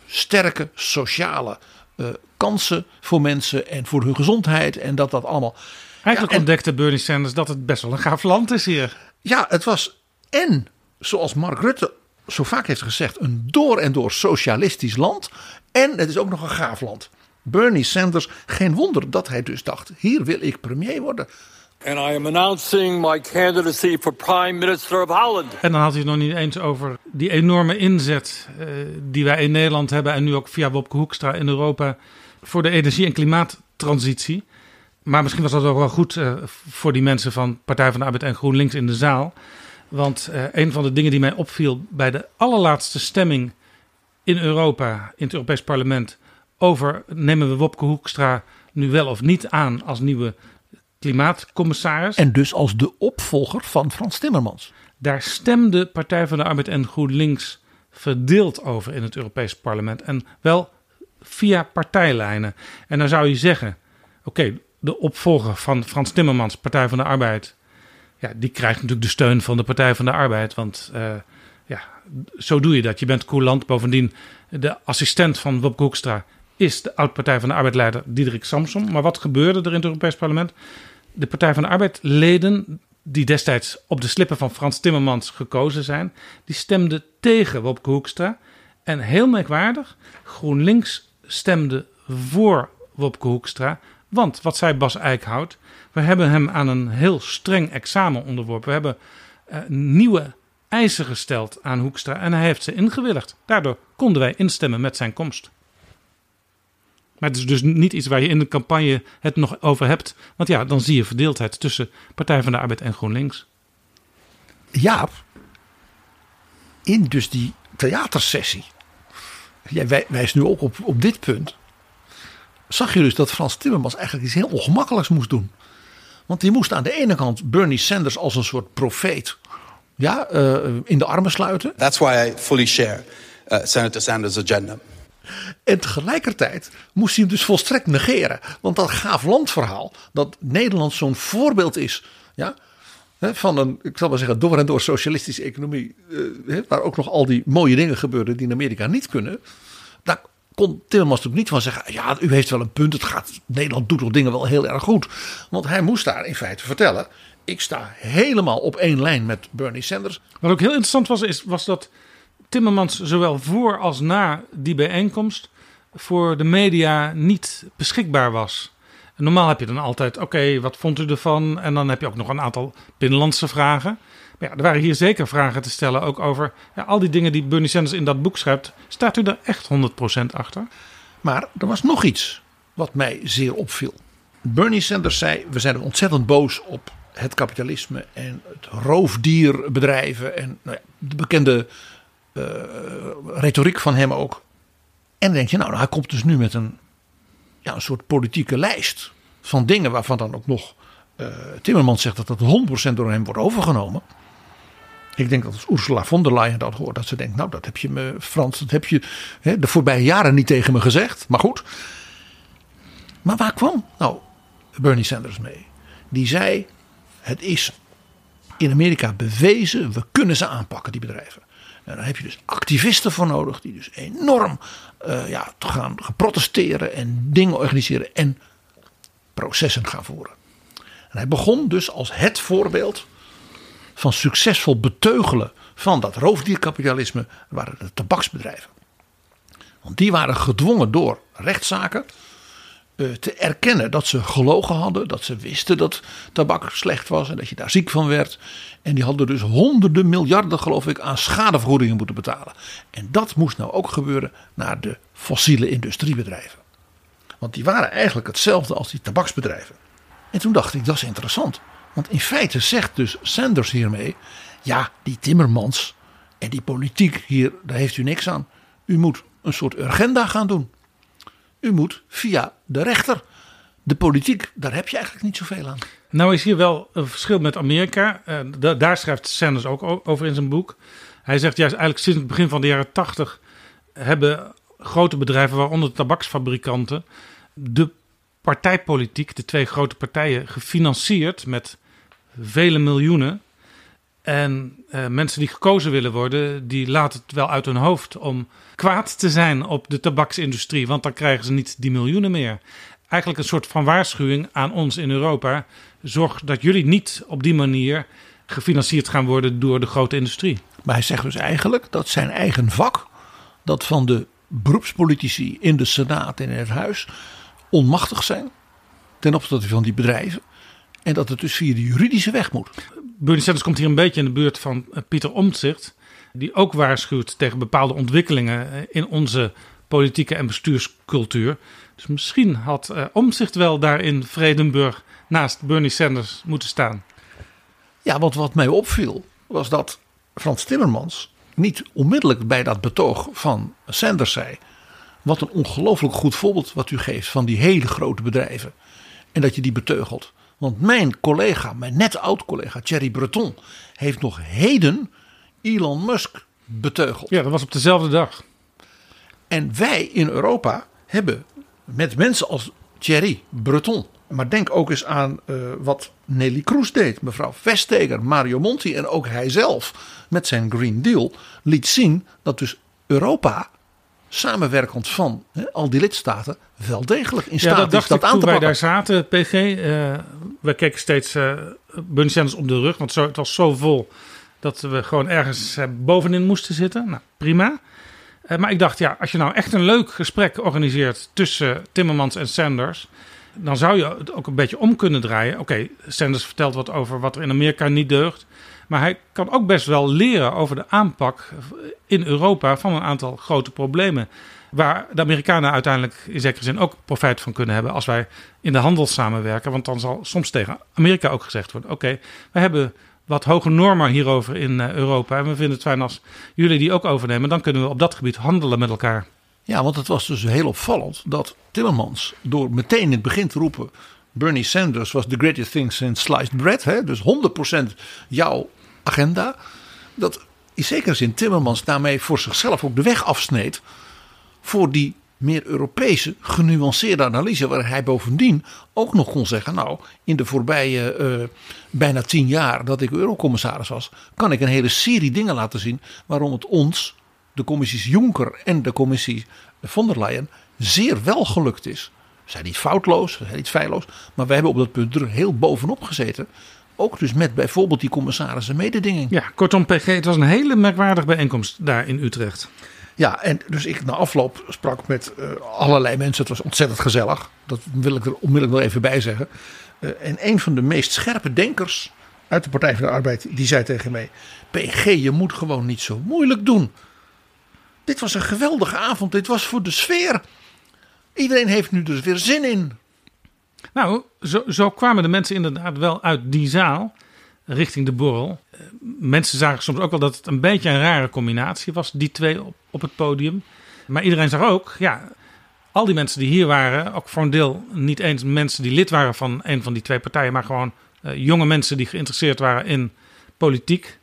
sterke sociale uh, kansen voor mensen en voor hun gezondheid. En dat dat allemaal. Eigenlijk ja, en, ontdekte Bernie Sanders dat het best wel een gaaf land is hier. Ja, het was en, zoals Mark Rutte zo vaak heeft gezegd, een door en door socialistisch land. En het is ook nog een gaaf land. Bernie Sanders, geen wonder dat hij dus dacht: hier wil ik premier worden. And I am announcing my candidacy for Prime Minister of Holland. En dan had hij het nog niet eens over die enorme inzet uh, die wij in Nederland hebben en nu ook via Wopke Hoekstra in Europa voor de energie- en klimaattransitie. Maar misschien was dat ook wel goed uh, voor die mensen van Partij van de Arbeid en GroenLinks in de zaal. Want uh, een van de dingen die mij opviel bij de allerlaatste stemming in Europa, in het Europees Parlement, over nemen we Wopke Hoekstra nu wel of niet aan als nieuwe klimaatcommissaris. En dus als de opvolger van Frans Timmermans. Daar stemde Partij van de Arbeid en GroenLinks verdeeld over in het Europees Parlement. En wel via partijlijnen. En dan zou je zeggen, oké, okay, de opvolger van Frans Timmermans, Partij van de Arbeid, ja, die krijgt natuurlijk de steun van de Partij van de Arbeid. Want uh, ja, zo doe je dat. Je bent coulant. Bovendien, de assistent van Wopke Hoekstra is de oud-Partij van de Arbeid-leider Diederik Samson. Maar wat gebeurde er in het Europees Parlement? De Partij van de Arbeid-leden, die destijds op de slippen van Frans Timmermans gekozen zijn, die stemden tegen Wopke Hoekstra. En heel merkwaardig, GroenLinks stemde voor Wopke Hoekstra. Want wat zei Bas Eickhout? We hebben hem aan een heel streng examen onderworpen. We hebben uh, nieuwe eisen gesteld aan Hoekstra en hij heeft ze ingewilligd. Daardoor konden wij instemmen met zijn komst. Maar het is dus niet iets waar je in de campagne het nog over hebt. Want ja, dan zie je verdeeldheid tussen Partij van de Arbeid en GroenLinks. Jaap, in dus die theatersessie. Jij wijst nu ook op, op dit punt. Zag je dus dat Frans Timmermans eigenlijk iets heel ongemakkelijks moest doen. Want die moest aan de ene kant Bernie Sanders als een soort profeet ja, uh, in de armen sluiten. That's why I fully share uh, Senator Sanders' agenda. En tegelijkertijd moest hij hem dus volstrekt negeren. Want dat gaaf landverhaal, dat Nederland zo'n voorbeeld is. Ja, van een, ik zal maar zeggen, door en door socialistische economie. Uh, waar ook nog al die mooie dingen gebeuren die in Amerika niet kunnen. Kon Timmermans natuurlijk niet van zeggen. Ja, u heeft wel een punt. Het gaat, Nederland doet toch dingen wel heel erg goed. Want hij moest daar in feite vertellen. Ik sta helemaal op één lijn met Bernie Sanders. Wat ook heel interessant was, is, was dat Timmermans zowel voor als na die bijeenkomst voor de media niet beschikbaar was. Normaal heb je dan altijd, oké, wat vond u ervan? En dan heb je ook nog een aantal binnenlandse vragen. Ja, er waren hier zeker vragen te stellen ook over ja, al die dingen die Bernie Sanders in dat boek schrijft. Staat u er echt 100% achter? Maar er was nog iets wat mij zeer opviel. Bernie Sanders zei: We zijn ontzettend boos op het kapitalisme en het roofdierbedrijven en nou ja, de bekende uh, retoriek van hem ook. En dan denk je, nou, hij komt dus nu met een, ja, een soort politieke lijst van dingen waarvan dan ook nog uh, Timmermans zegt dat dat 100% door hem wordt overgenomen. Ik denk dat als Ursula von der Leyen dat hoort, dat ze denkt, nou, dat heb je me, Frans, dat heb je hè, de voorbije jaren niet tegen me gezegd. Maar goed. Maar waar kwam nou Bernie Sanders mee? Die zei, het is in Amerika bewezen, we kunnen ze aanpakken, die bedrijven. En daar heb je dus activisten voor nodig, die dus enorm uh, ja, gaan, gaan protesteren en dingen organiseren en processen gaan voeren. En hij begon dus als het voorbeeld van succesvol beteugelen van dat roofdierkapitalisme waren de tabaksbedrijven. Want die waren gedwongen door rechtszaken eh, te erkennen dat ze gelogen hadden, dat ze wisten dat tabak slecht was en dat je daar ziek van werd. En die hadden dus honderden miljarden, geloof ik, aan schadevergoedingen moeten betalen. En dat moest nou ook gebeuren naar de fossiele industriebedrijven. Want die waren eigenlijk hetzelfde als die tabaksbedrijven. En toen dacht ik, dat is interessant. Want in feite zegt dus Sanders hiermee: ja, die Timmermans en die politiek hier, daar heeft u niks aan. U moet een soort agenda gaan doen. U moet via de rechter. De politiek, daar heb je eigenlijk niet zoveel aan. Nou is hier wel een verschil met Amerika. Uh, daar schrijft Sanders ook over in zijn boek. Hij zegt juist eigenlijk sinds het begin van de jaren tachtig hebben grote bedrijven, waaronder tabaksfabrikanten, de partijpolitiek, de twee grote partijen, gefinancierd met vele miljoenen. En uh, mensen die gekozen willen worden, die laten het wel uit hun hoofd om kwaad te zijn op de tabaksindustrie, want dan krijgen ze niet die miljoenen meer. Eigenlijk een soort van waarschuwing aan ons in Europa. Zorg dat jullie niet op die manier gefinancierd gaan worden door de grote industrie. Maar hij zegt dus eigenlijk dat zijn eigen vak, dat van de beroepspolitici in de Senaat en in het Huis, onmachtig zijn ten opzichte van die bedrijven. En dat het dus via de juridische weg moet. Bernie Sanders komt hier een beetje in de buurt van eh, Pieter Omtzigt. Die ook waarschuwt tegen bepaalde ontwikkelingen eh, in onze politieke en bestuurscultuur. Dus misschien had uh, Omtzigt wel daar in Vredenburg naast Bernie Sanders moeten staan. Ja, want wat mij opviel was dat Frans Timmermans niet onmiddellijk bij dat betoog van Sanders zei. Wat een ongelooflijk goed voorbeeld wat u geeft van die hele grote bedrijven. En dat je die beteugelt. Want mijn collega, mijn net oud collega Thierry Breton, heeft nog heden Elon Musk beteugeld. Ja, dat was op dezelfde dag. En wij in Europa hebben met mensen als Thierry Breton Maar denk ook eens aan uh, wat Nelly Kroes deed. Mevrouw Vestager, Mario Monti en ook hij zelf met zijn Green Deal liet zien dat dus Europa samenwerkend van hè, al die lidstaten wel degelijk in staat ja, dat dacht is dat ik aan wij daar zaten, PG. eh, we keken steeds eh Bernie Sanders op de rug, want zo, het was zo vol dat we gewoon ergens eh, bovenin moesten zitten. Nou, prima. Eh, maar ik dacht, ja, als je nou echt een leuk gesprek organiseert tussen Timmermans en Sanders, dan zou je het ook een beetje om kunnen draaien. Oké, Sanders vertelt wat over wat er in Amerika niet deugt. Maar hij kan ook best wel leren over de aanpak in Europa van een aantal grote problemen. Waar de Amerikanen uiteindelijk in zekere zin ook profijt van kunnen hebben als wij in de handel samenwerken. Want dan zal soms tegen Amerika ook gezegd worden: oké, we hebben wat hoge normen hierover in eh, Europa. En we vinden het fijn als jullie die ook overnemen. Dan kunnen we op dat gebied handelen met elkaar. Ja, want het was dus heel opvallend dat Timmermans door meteen in het begin te roepen... Bernie Sanders was the greatest thing since sliced bread. Hè? Dus 100% jouw agenda. Dat in zekere zin Timmermans daarmee voor zichzelf ook de weg afsneed... voor die meer Europese, genuanceerde analyse... waar hij bovendien ook nog kon zeggen... nou, in de voorbije uh, bijna tien jaar dat ik eurocommissaris was... kan ik een hele serie dingen laten zien... waarom het ons de commissies Juncker en de commissie von der Leyen zeer wel gelukt is. We zijn niet foutloos, we zijn niet feilloos, maar we hebben op dat punt er heel bovenop gezeten. Ook dus met bijvoorbeeld die commissarissen mededinging. Ja, kortom PG, het was een hele merkwaardige bijeenkomst daar in Utrecht. Ja, en dus ik na afloop sprak met uh, allerlei mensen. Het was ontzettend gezellig. Dat wil ik er onmiddellijk wel even bij zeggen. Uh, en een van de meest scherpe denkers uit de Partij van de Arbeid, die zei tegen mij: PG, je moet gewoon niet zo moeilijk doen. Dit was een geweldige avond. Dit was voor de sfeer. Iedereen heeft nu dus weer zin in. Nou, zo, zo kwamen de mensen inderdaad wel uit die zaal richting de borrel. Uh, mensen zagen soms ook wel dat het een beetje een rare combinatie was, die twee op, op het podium. Maar iedereen zag ook, ja, al die mensen die hier waren, ook voor een deel niet eens mensen die lid waren van een van die twee partijen, maar gewoon uh, jonge mensen die geïnteresseerd waren in politiek,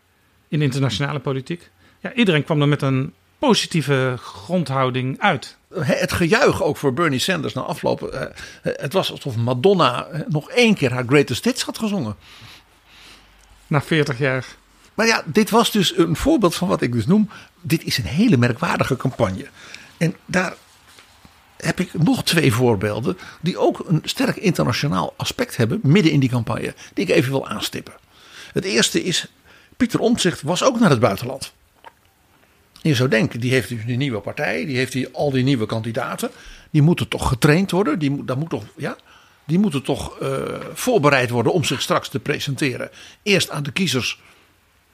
in internationale politiek. Ja, iedereen kwam er met een positieve grondhouding uit. Het gejuich ook voor Bernie Sanders na afloop. Uh, het was alsof Madonna nog één keer haar greatest hits had gezongen. Na 40 jaar. Maar ja, dit was dus een voorbeeld van wat ik dus noem. Dit is een hele merkwaardige campagne. En daar heb ik nog twee voorbeelden. Die ook een sterk internationaal aspect hebben. Midden in die campagne. Die ik even wil aanstippen. Het eerste is. Pieter Omtzigt was ook naar het buitenland. Je zou denken, die heeft dus die nieuwe partij, die heeft die, al die nieuwe kandidaten. Die moeten toch getraind worden, die, dat moet toch, ja, die moeten toch uh, voorbereid worden om zich straks te presenteren. Eerst aan de kiezers,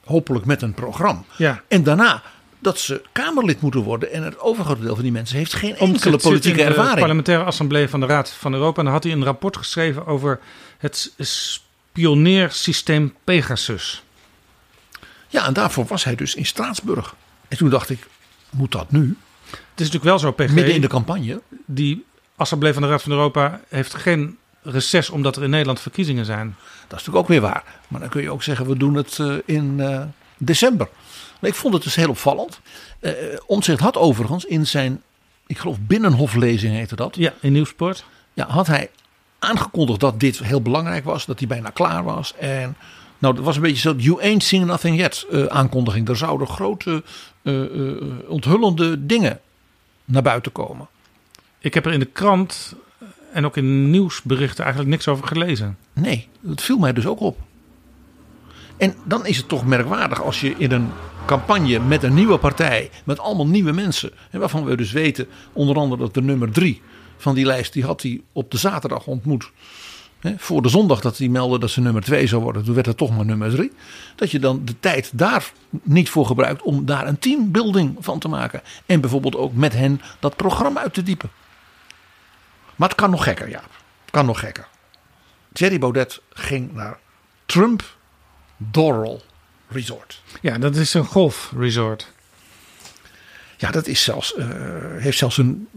hopelijk met een programma. Ja. En daarna dat ze Kamerlid moeten worden. En het overgrote deel van die mensen heeft geen enkele politieke in ervaring. De parlementaire assemblee van de Raad van Europa. En dan had hij een rapport geschreven over het spioneersysteem Pegasus. Ja, en daarvoor was hij dus in Straatsburg. En toen dacht ik, moet dat nu? Het is natuurlijk wel zo, PG. Midden in de campagne. Die Assemblee van de Raad van Europa heeft geen reces omdat er in Nederland verkiezingen zijn. Dat is natuurlijk ook weer waar. Maar dan kun je ook zeggen, we doen het uh, in uh, december. Maar ik vond het dus heel opvallend. Uh, Omtzigt had overigens in zijn, ik geloof binnenhoflezing heette dat. Ja, in Nieuwsport. Ja, had hij aangekondigd dat dit heel belangrijk was. Dat hij bijna klaar was. En nou, dat was een beetje zo, you ain't seen nothing yet uh, aankondiging. Er zouden grote onthullende dingen naar buiten komen. Ik heb er in de krant en ook in nieuwsberichten eigenlijk niks over gelezen. Nee, dat viel mij dus ook op. En dan is het toch merkwaardig als je in een campagne met een nieuwe partij, met allemaal nieuwe mensen, en waarvan we dus weten, onder andere dat de nummer drie van die lijst, die had hij op de zaterdag ontmoet. Voor de zondag dat hij meldde dat ze nummer 2 zou worden, toen werd het toch maar nummer 3. Dat je dan de tijd daar niet voor gebruikt om daar een teambuilding van te maken. En bijvoorbeeld ook met hen dat programma uit te diepen. Maar het kan nog gekker, ja. Het kan nog gekker. Thierry Baudet ging naar Trump Doral Resort. Ja, dat is een golfresort. Ja, dat is zelfs, uh, heeft zelfs een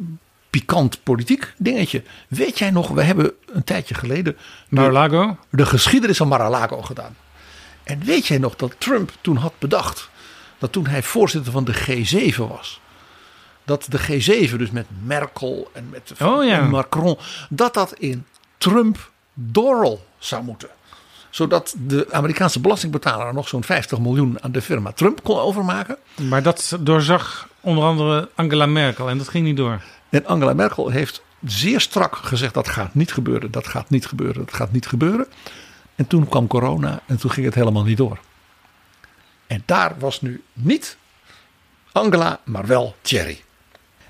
pikant politiek dingetje. Weet jij nog, we hebben een tijdje geleden Mar-a-Lago de, de geschiedenis van Mar-a-Lago gedaan. En weet jij nog dat Trump toen had bedacht dat toen hij voorzitter van de G7 was, dat de G7 dus met Merkel en met oh, ja. Macron, dat dat in Trump Doral zou moeten. Zodat de Amerikaanse belastingbetaler nog zo'n 50 miljoen aan de firma Trump kon overmaken. Maar dat doorzag onder andere Angela Merkel en dat ging niet door. En Angela Merkel heeft zeer strak gezegd dat gaat niet gebeuren, dat gaat niet gebeuren, dat gaat niet gebeuren. En toen kwam corona en toen ging het helemaal niet door. En daar was nu niet Angela, maar wel Thierry.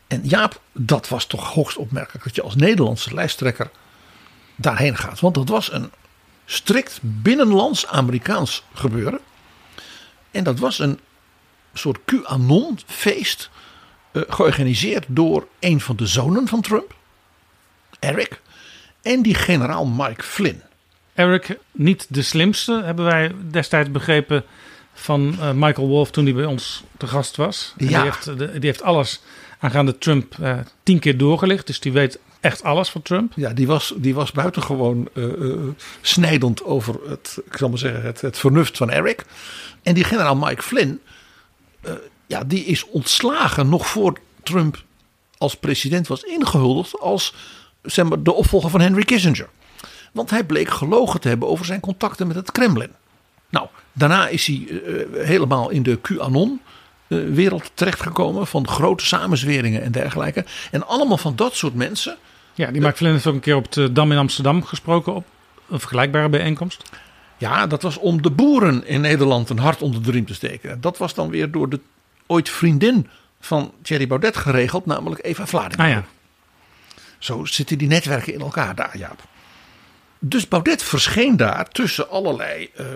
En Jaap, dat was toch hoogst opmerkelijk dat je als Nederlandse lijsttrekker daarheen gaat. Want dat was een strikt binnenlands Amerikaans gebeuren. En dat was een soort QAnon-feest. Uh, georganiseerd door een van de zonen van Trump, Eric. En die generaal Mike Flynn. Eric, niet de slimste, hebben wij destijds begrepen van uh, Michael Wolff toen hij bij ons te gast was. Ja. Die, heeft, de- die heeft alles aangaande Trump eh, tien keer doorgelicht. Dus die weet echt alles van Trump. Ja, die was, die was buitengewoon eh, eh, snijdend over het, ik zal maar zeggen, het, het vernuft van Eric. En die generaal Mike Flynn, eh, ja, die is ontslagen nog voor Trump als president was ingehuldigd als zeg maar, de opvolger van Henry Kissinger. Want hij bleek gelogen te hebben over zijn contacten met het Kremlin. Nou, daarna is hij eh, helemaal in de QAnon-wereld terechtgekomen. Van grote samenzweringen en dergelijke. En allemaal van dat soort mensen. Ja, die Mike Flynn heeft ook een keer op de Dam in Amsterdam gesproken op een vergelijkbare bijeenkomst. Ja, dat was om de boeren in Nederland een hart onder de riem te steken. Dat was dan weer door de ooit vriendin van Thierry Baudet geregeld, namelijk Eva Vladimir. Ah ja. Zo zitten die netwerken in elkaar daar, Jaap. Dus Baudet verscheen daar tussen allerlei, eh,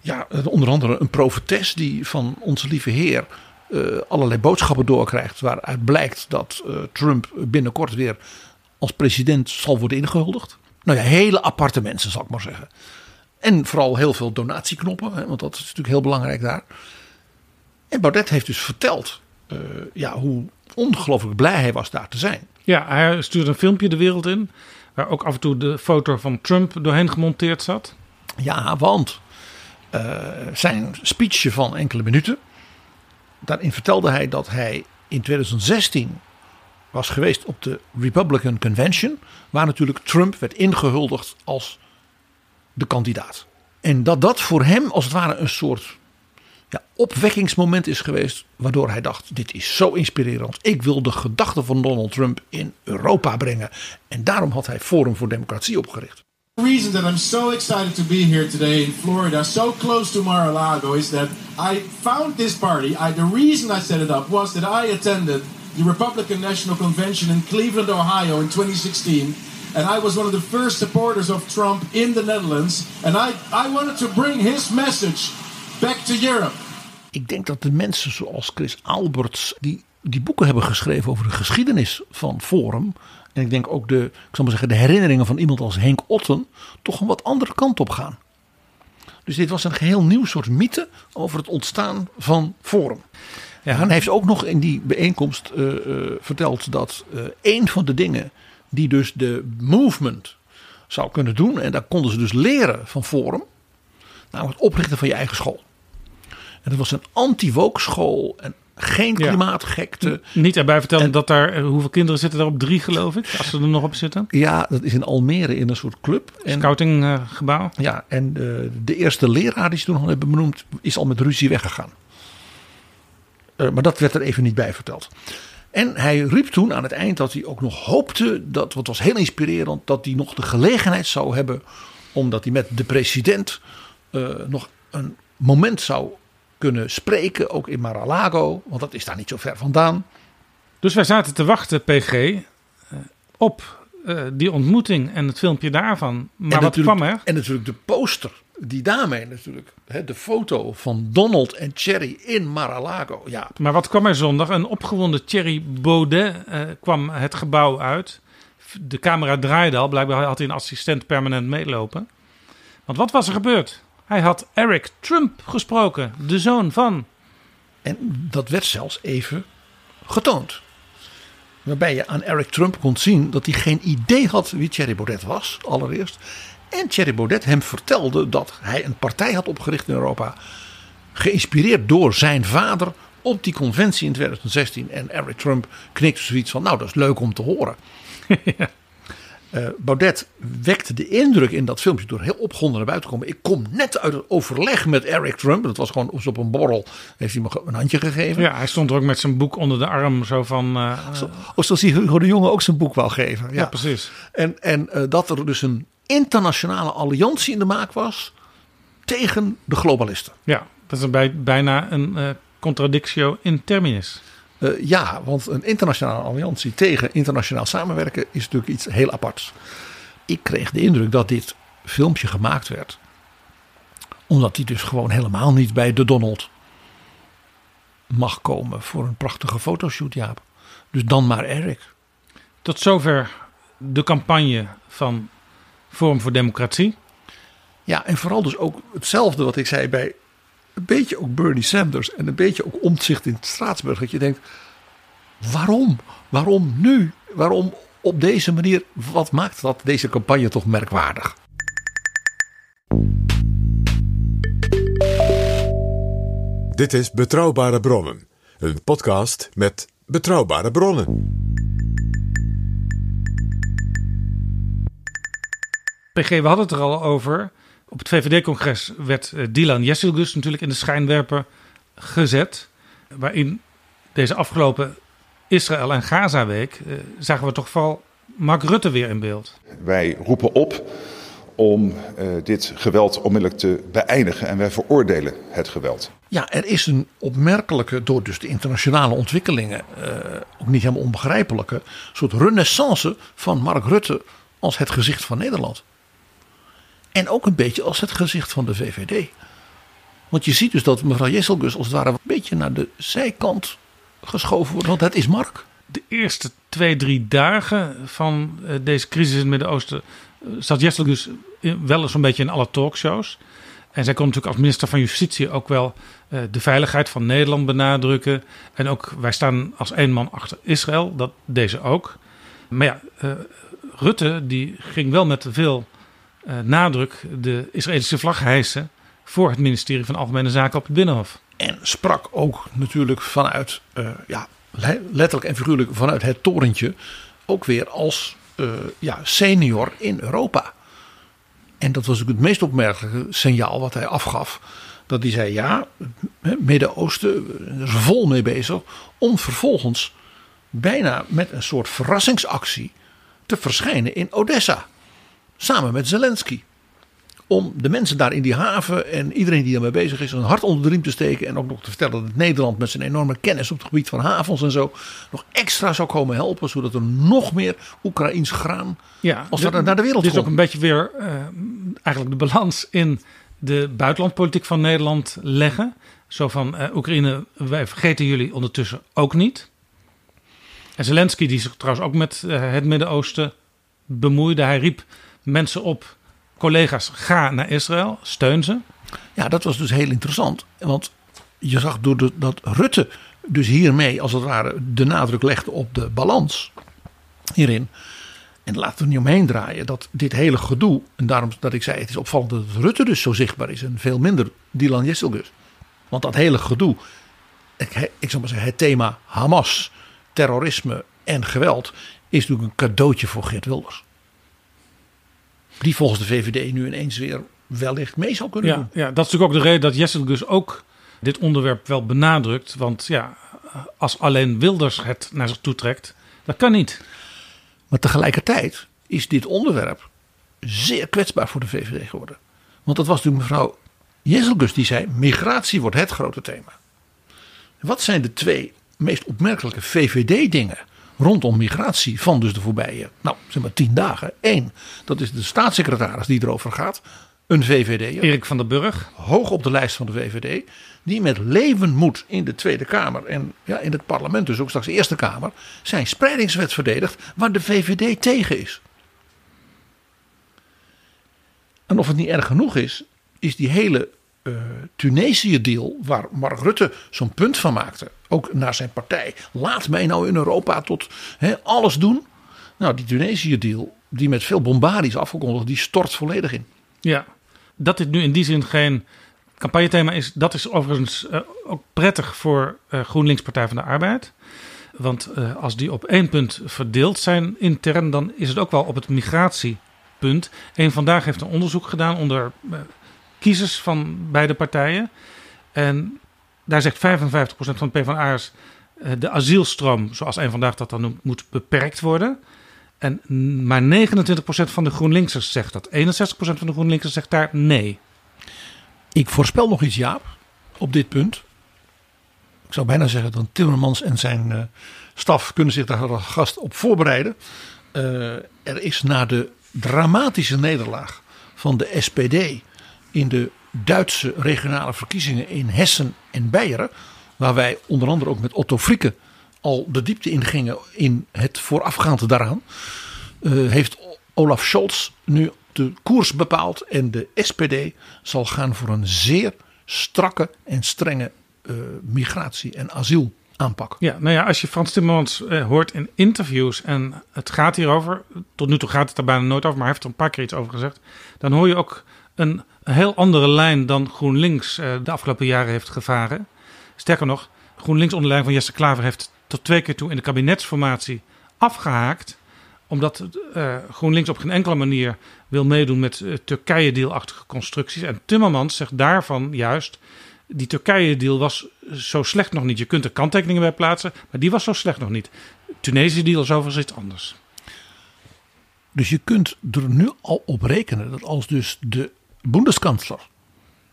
ja, onder andere een profetes die van onze lieve heer eh, allerlei boodschappen doorkrijgt. Waaruit blijkt dat eh, Trump binnenkort weer als president zal worden ingehuldigd. Nou ja, hele aparte mensen zal ik maar zeggen. En vooral heel veel donatieknoppen, hè, want dat is natuurlijk heel belangrijk daar. En Baudet heeft dus verteld eh, ja, hoe ongelooflijk blij hij was daar te zijn. Ja, hij stuurde een filmpje de wereld in. Waar ook af en toe de foto van Trump doorheen gemonteerd zat. Ja, want eh, zijn speechje van enkele minuten. Daarin vertelde hij dat hij in 2016 was geweest op de Republican Convention. Waar natuurlijk Trump werd ingehuldigd als de kandidaat. En dat dat voor hem als het ware een soort opwekkingsmoment is geweest. Waardoor hij dacht: dit is zo inspirerend. Ik wil de gedachten van Donald Trump in Europa brengen. En daarom had hij Forum voor Democratie opgericht. The reason that I'm so excited to be here today in Florida, so close to Mar-a-Lago, is that I found this party. I, the reason I set it up was that I attended the Republican National Convention in Cleveland, Ohio in 2016. And I was one of the first supporters of Trump in the Netherlands. And I, I wanted to bring his message back to Europe. Ik denk dat de mensen zoals Chris Alberts, die, die boeken hebben geschreven over de geschiedenis van Forum. En ik denk ook de, ik zal maar zeggen, de herinneringen van iemand als Henk Otten. toch een wat andere kant op gaan. Dus dit was een geheel nieuw soort mythe over het ontstaan van Forum. Ja, en hij heeft ook nog in die bijeenkomst eh, eh, verteld dat eh, een van de dingen die dus de movement zou kunnen doen. En daar konden ze dus leren van Forum. Namelijk het oprichten van je eigen school. En dat was een anti-woke school en geen Ja. klimaatgekte. Niet erbij vertellen dat daar, eh, hoeveel kinderen zitten daar op? Drie geloof ik, als ze er nog op zitten. Ja, dat is in Almere in een soort club. Scoutinggebouw. ja, en de, de eerste leraar die ze toen al hebben benoemd, is al met ruzie weggegaan. Eh, maar dat werd er even niet bij verteld. En hij riep toen aan het eind dat hij ook nog hoopte, dat, het was heel inspirerend, dat hij nog de gelegenheid zou hebben, omdat hij met de president eh, nog een moment zou kunnen spreken, ook in Mar-a-Lago, want dat is daar niet zo ver vandaan. Dus wij zaten te wachten, PG, eh, op eh, die ontmoeting en het filmpje daarvan. Maar en wat kwam er? En natuurlijk de poster die daarmee natuurlijk, hè, de foto van Donald en Cherry in Mar-a-Lago. Ja, Maar wat kwam er zondag? Een opgewonden Thierry Baudet eh, kwam het gebouw uit. De camera draaide al. Blijkbaar had hij een assistent permanent meelopen. Want wat was er gebeurd? Hij had Eric Trump gesproken, de zoon van. En dat werd zelfs even getoond. Waarbij je aan Eric Trump kon zien dat hij geen idee had wie Thierry Baudet was, allereerst. En Thierry Baudet hem vertelde dat hij een partij had opgericht in Europa. Geïnspireerd door zijn vader op die conventie in 2016. En Eric Trump knikte zoiets van: Nou, dat is leuk om te horen. Uh, Baudet wekte de indruk in dat filmpje door heel opgewonden naar buiten te komen. Ik kom net uit het overleg met Eric Trump. Dat was gewoon op een borrel. Heeft hij me een handje gegeven. Ja, hij stond er ook met zijn boek onder de arm. Zo van. Uh, zo, of zoals Hugo de Jonge ook zijn boek wou geven. Ja, ja precies. En, en uh, dat er dus een internationale alliantie in de maak was. tegen de globalisten. Ja, dat is bij, bijna een contradictio in terminis. Uh, ja, want een internationale alliantie tegen internationaal samenwerken is natuurlijk iets heel aparts. Ik kreeg de indruk dat dit filmpje gemaakt werd. Omdat hij dus gewoon helemaal niet bij de Donald mag komen voor een prachtige fotoshoot, Jaap. Dus dan maar Eric. Tot zover de campagne van Forum voor Democratie. Ja, en vooral dus ook hetzelfde wat ik zei bij een beetje ook Bernie Sanders en een beetje ook omzicht in Straatsburg. Dat je denkt, waarom? Waarom nu? Waarom op deze manier? Wat maakt dat deze campagne toch merkwaardig? Dit is Betrouwbare Bronnen, een podcast met betrouwbare bronnen. PG, we hadden het er al over. Op het VVD-congres werd Dylan Jesselgus natuurlijk in de schijnwerper gezet. Waarin deze afgelopen Israël- en Gaza-week uh, zagen we toch vooral Mark Rutte weer in beeld. Wij roepen op om uh, dit geweld onmiddellijk te beëindigen en wij veroordelen het geweld. Ja, er is een opmerkelijke, door dus de internationale ontwikkelingen, uh, ook niet helemaal onbegrijpelijke, soort renaissance van Mark Rutte als het gezicht van Nederland. En ook een beetje als het gezicht van de VVD. Want je ziet dus dat mevrouw Jesselgus als het ware een beetje naar de zijkant geschoven wordt. Want het is Mark. De eerste twee, drie dagen van uh, deze crisis in het Midden-Oosten uh, zat Jesselgus wel eens een beetje in alle talkshows. En zij kon natuurlijk als minister van Justitie ook wel uh, de veiligheid van Nederland benadrukken. En ook wij staan als één man achter Israël, dat deze ook. Maar ja, Rutte die ging wel met veel uh, nadruk de Israëlische vlag hijsen voor het ministerie van Algemene Zaken op het Binnenhof. En sprak ook natuurlijk vanuit, uh, ja, letterlijk en figuurlijk vanuit het torentje, ook weer als uh, ja, senior in Europa. En dat was ook het meest opmerkelijke signaal wat hij afgaf. Dat hij zei, ja, Midden-Oosten is vol mee bezig om vervolgens bijna met een soort verrassingsactie te verschijnen in Odessa. Samen met Zelensky. Om de mensen daar in die haven en iedereen die daarmee bezig is, een hart onder de riem te steken. En ook nog te vertellen dat Nederland met zijn enorme kennis op het gebied van havens en zo. nog extra zou komen helpen. Zodat er nog meer Oekraïns graan ja, als dat naar de wereld komt. Dit is ook een beetje weer uh, eigenlijk de balans in de buitenlandpolitiek van Nederland leggen. Zo van uh, Oekraïne, wij vergeten jullie ondertussen ook niet. En Zelensky, die zich trouwens ook met uh, het Midden-Oosten bemoeide. Hij riep mensen op, collega's, ga naar Israël, steun ze. Ja, dat was dus heel interessant. Want je zag door dat Rutte dus hiermee als het ware de nadruk legde op de balans hierin. En laten we er niet omheen draaien dat dit hele gedoe, en daarom dat ik zei het is opvallend dat Rutte dus zo zichtbaar is en veel minder Dylan Jesselgus. Want dat hele gedoe, ik, ik zou maar zeggen het thema Hamas, terrorisme en geweld is natuurlijk een cadeautje voor Geert Wilders. Die volgens de VVD nu ineens weer wellicht mee zou kunnen ja, doen. Ja, dat is natuurlijk ook de reden dat Jessel dus ook dit onderwerp wel benadrukt. Want ja, als alleen Wilders het naar zich toe trekt, dat kan niet. Maar tegelijkertijd is dit onderwerp zeer kwetsbaar voor de VVD geworden. Want dat was natuurlijk mevrouw Jesselgus die zei: migratie wordt het grote thema. Wat zijn de twee meest opmerkelijke VVD-dingen rondom migratie van dus de voorbije, nou zeg maar tien dagen. Eén, dat is de staatssecretaris die erover gaat. Een VVD. Erik van der Burg. Hoog op de lijst van de VVD. Die met leven moet in de Tweede Kamer en ja, in het parlement, dus ook straks de Eerste Kamer, zijn spreidingswet verdedigt waar de VVD tegen is. En of het niet erg genoeg is, is die hele uh, Tunesië-deal, waar Mark Rutte zo'n punt van maakte, ook naar zijn partij. Laat mij nou in Europa tot alles doen. Nou, die Tunesië-deal, die met veel bombardie is afgekondigd, die stort volledig in. Ja, dat dit nu in die zin geen campagnethema is, dat is overigens uh, ook prettig voor uh, GroenLinks Partij van de Arbeid. Want uh, als die op één punt verdeeld zijn intern, dan is het ook wel op het migratiepunt. Eén vandaag heeft een onderzoek gedaan onder kiezers van beide partijen. En daar zegt 55% van de PvdA'ers uh, de asielstroom, zoals één vandaag dat dan noemt, moet beperkt worden. En maar 29% van de GroenLinksers zegt dat. 61% van de GroenLinksers zegt daar nee. Ik voorspel nog iets, Jaap, op dit punt. Ik zou bijna zeggen dat Timmermans en zijn uh, staf kunnen zich daar als gast op voorbereiden. Uh, er is na de dramatische nederlaag van de SPD in de Duitse regionale verkiezingen in Hessen en Beieren, waar wij onder andere ook met Otto Frieke al de diepte ingingen in het voorafgaande daaraan, uh, heeft Olaf Scholz nu de koers bepaald en de SPD zal gaan voor een zeer strakke en strenge uh, migratie- en asiel aanpak. Ja, nou ja, als je Frans Timmermans uh, hoort in interviews en het gaat hierover, tot nu toe gaat het er bijna nooit over, maar hij heeft er een paar keer iets over gezegd, dan hoor je ook een heel andere lijn dan GroenLinks uh, de afgelopen jaren heeft gevaren. Sterker nog, GroenLinks onder leiding van Jesse Klaver heeft tot twee keer toe in de kabinetsformatie afgehaakt omdat uh, GroenLinks op geen enkele manier wil meedoen met uh, Turkije-dealachtige constructies. En Timmermans zegt daarvan juist, die Turkije-deal was zo slecht nog niet. Je kunt er kanttekeningen bij plaatsen, maar die was zo slecht nog niet. Tunesië-deal is overigens iets anders. Dus je kunt er nu al op rekenen dat als dus de Bundeskanzler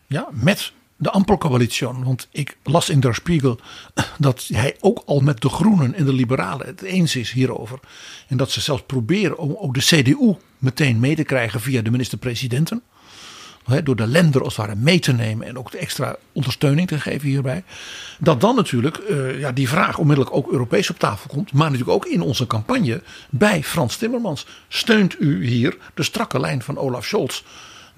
ja, met de Ampelcoalitie, want ik las in Der Spiegel dat hij ook al met de Groenen en de Liberalen het eens is hierover. En dat ze zelfs proberen om ook de CDU meteen mee te krijgen via de minister-presidenten. Door de lender als het ware mee te nemen en ook de extra ondersteuning te geven hierbij. Dat dan natuurlijk uh, ja, die vraag onmiddellijk ook Europees op tafel komt. Maar natuurlijk ook in onze campagne bij Frans Timmermans. Steunt u hier de strakke lijn van Olaf Scholz?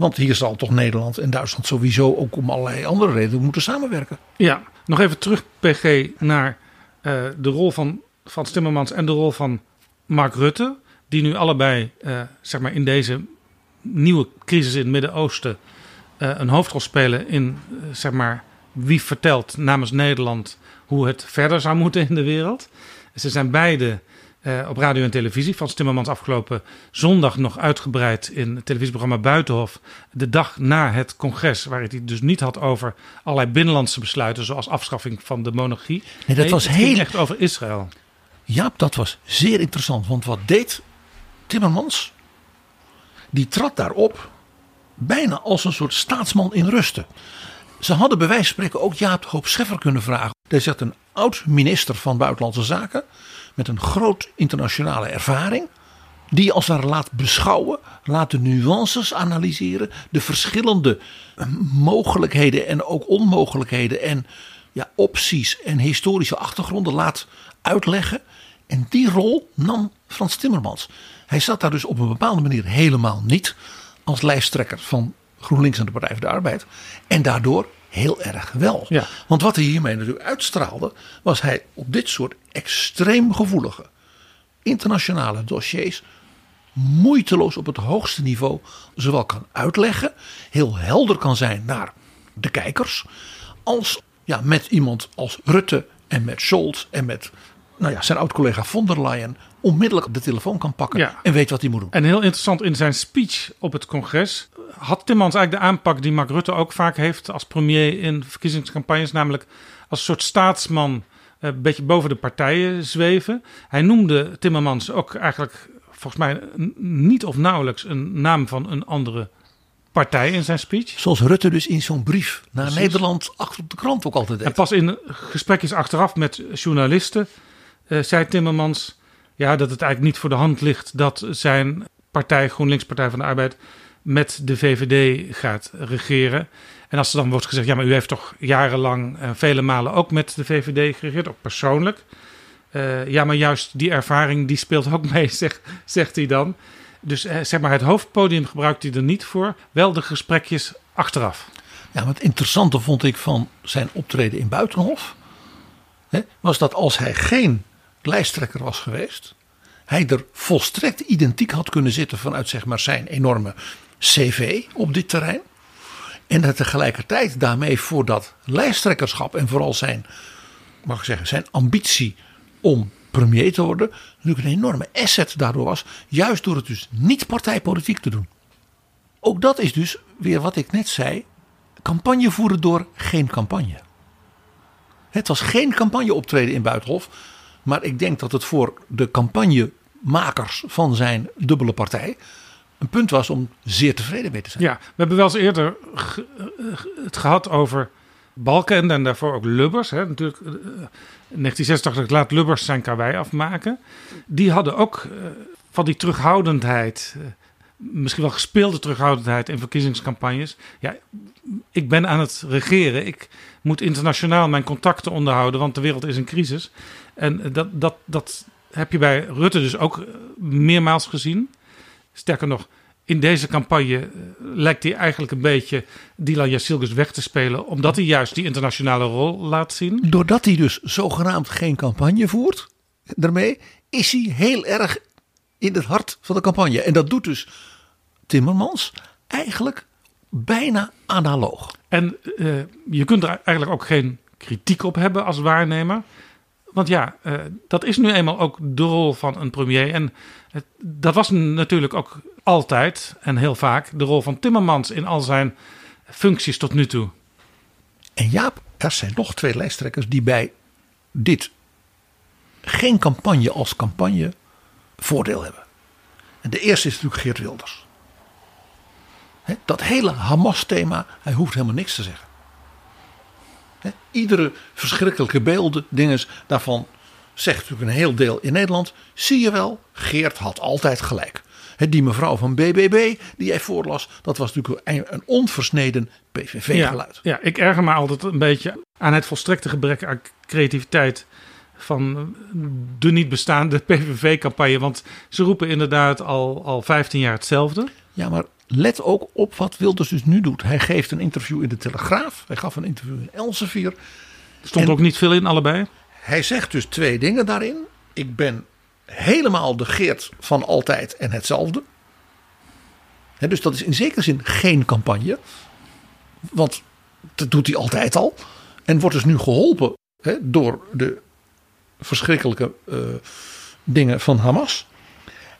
Want hier zal toch Nederland en Duitsland sowieso ook om allerlei andere redenen moeten samenwerken. Ja, nog even terug, PG, naar uh, de rol van Frans Timmermans en de rol van Mark Rutte. Die nu allebei uh, zeg maar in deze nieuwe crisis in het Midden-Oosten uh, een hoofdrol spelen in zeg maar wie vertelt namens Nederland hoe het verder zou moeten in de wereld. Ze zijn beide uh, op radio en televisie. Frans Timmermans afgelopen zondag nog uitgebreid in het televisieprogramma Buitenhof. De dag na het congres, waar het dus niet had over allerlei binnenlandse besluiten, zoals afschaffing van de monarchie. Nee, dat was heel echt over Israël. Ja, dat was zeer interessant. Want wat deed Timmermans? Die trad daarop bijna als een soort staatsman in rusten. Ze hadden bij wijze van spreken ook Jaap Hoop Scheffer kunnen vragen. Hij zegt een oud minister van Buitenlandse Zaken met een groot internationale ervaring. Die als het laat beschouwen, laat de nuances analyseren, de verschillende mogelijkheden en ook onmogelijkheden en ja, opties en historische achtergronden laat uitleggen. En die rol nam Frans Timmermans. Hij zat daar dus op een bepaalde manier helemaal niet als lijsttrekker van GroenLinks en de Partij voor de Arbeid. En daardoor heel erg wel. Ja. Want wat hij hiermee natuurlijk uitstraalde, was hij op dit soort extreem gevoelige internationale dossiers moeiteloos op het hoogste niveau zowel kan uitleggen, heel helder kan zijn naar de kijkers, als ja, met iemand als Rutte en met Scholz en met nou ja, zijn oud-collega von der Leyen onmiddellijk op de telefoon kan pakken Ja. en weet wat hij moet doen. En heel interessant in zijn speech op het congres had Timmans eigenlijk de aanpak die Mark Rutte ook vaak heeft als premier in verkiezingscampagnes, namelijk als soort staatsman eh, een beetje boven de partijen zweven. Hij noemde Timmermans ook eigenlijk volgens mij niet of nauwelijks een naam van een andere partij in zijn speech. Zoals Rutte dus in zo'n brief naar Precies. Nederland achter op de krant ook altijd deed. En pas in gesprekjes achteraf met journalisten zei Timmermans ja, dat het eigenlijk niet voor de hand ligt dat zijn partij, GroenLinks Partij van de Arbeid, met de VVD gaat regeren. En als er dan wordt gezegd, ja, maar u heeft toch jarenlang en vele malen ook met de VVD geregeerd, ook persoonlijk. Eh, ja, maar juist die ervaring die speelt ook mee, zegt, hij dan. Dus eh, zeg maar, het hoofdpodium gebruikt hij er niet voor, wel de gesprekjes achteraf. Ja, wat interessante vond ik van zijn optreden in Buitenhof. Hè, was dat als hij geen lijsttrekker was geweest. Hij er volstrekt identiek had kunnen zitten vanuit zeg maar, zijn enorme cv op dit terrein. En dat tegelijkertijd daarmee voor dat lijsttrekkerschap en vooral zijn, mag ik zeggen, zijn ambitie om premier te worden natuurlijk een enorme asset daardoor was. Juist door het dus niet partijpolitiek te doen. Ook dat is dus weer wat ik net zei. Campagne voeren door geen campagne. Het was geen campagne optreden in Buitenhof. Maar ik denk dat het voor de campagnemakers van zijn dubbele partij een punt was om zeer tevreden mee te zijn. Ja, we hebben wel eens eerder eh, het gehad over Balken en daarvoor ook Lubbers. Hè. Natuurlijk, eh, in 1986 laat Lubbers zijn karwei afmaken. Die hadden ook eh, van die terughoudendheid, eh, misschien wel gespeelde terughoudendheid in verkiezingscampagnes. Ja, ik ben aan het regeren. Ik moet internationaal mijn contacten onderhouden, want de wereld is in crisis. En dat, dat, dat heb je bij Rutte dus ook eh, meermaals gezien. Sterker nog, in deze campagne eh, lijkt hij eigenlijk een beetje Dylan Jasilgus weg te spelen, omdat hij juist die internationale rol laat zien. Doordat hij dus zogenaamd geen campagne voert, daarmee is hij heel erg in het hart van de campagne. En dat doet dus Timmermans eigenlijk bijna analoog. En eh, je kunt er eigenlijk ook geen kritiek op hebben als waarnemer. Want ja, eh, dat is nu eenmaal ook de rol van een premier. En het, dat was natuurlijk ook altijd en heel vaak de rol van Timmermans in al zijn functies tot nu toe. En Jaap, er zijn nog twee lijsttrekkers die bij dit geen campagne als campagne voordeel hebben. En de eerste is natuurlijk Geert Wilders. Dat hele Hamas-thema, hij hoeft helemaal niks te zeggen. Iedere verschrikkelijke beelden, dingen daarvan zegt natuurlijk een heel deel in Nederland. Zie je wel, Geert had altijd gelijk. Die mevrouw van BBB die jij voorlas, dat was natuurlijk een, een onversneden PVV-geluid. Ja, ja, ik erger me altijd een beetje aan het volstrekte gebrek aan creativiteit van de niet bestaande PVV-campagne. Want ze roepen inderdaad al, al 15 jaar hetzelfde. Ja, maar let ook op wat Wilders dus nu doet. Hij geeft een interview in de Telegraaf. Hij gaf een interview in Elsevier. Er stond En ook niet veel in, allebei. Hij zegt dus twee dingen daarin. Ik ben helemaal de Geert van altijd en hetzelfde. Hè, dus dat is in zekere zin geen campagne. Want dat doet hij altijd al. En wordt dus nu geholpen door de verschrikkelijke eh, dingen van Hamas.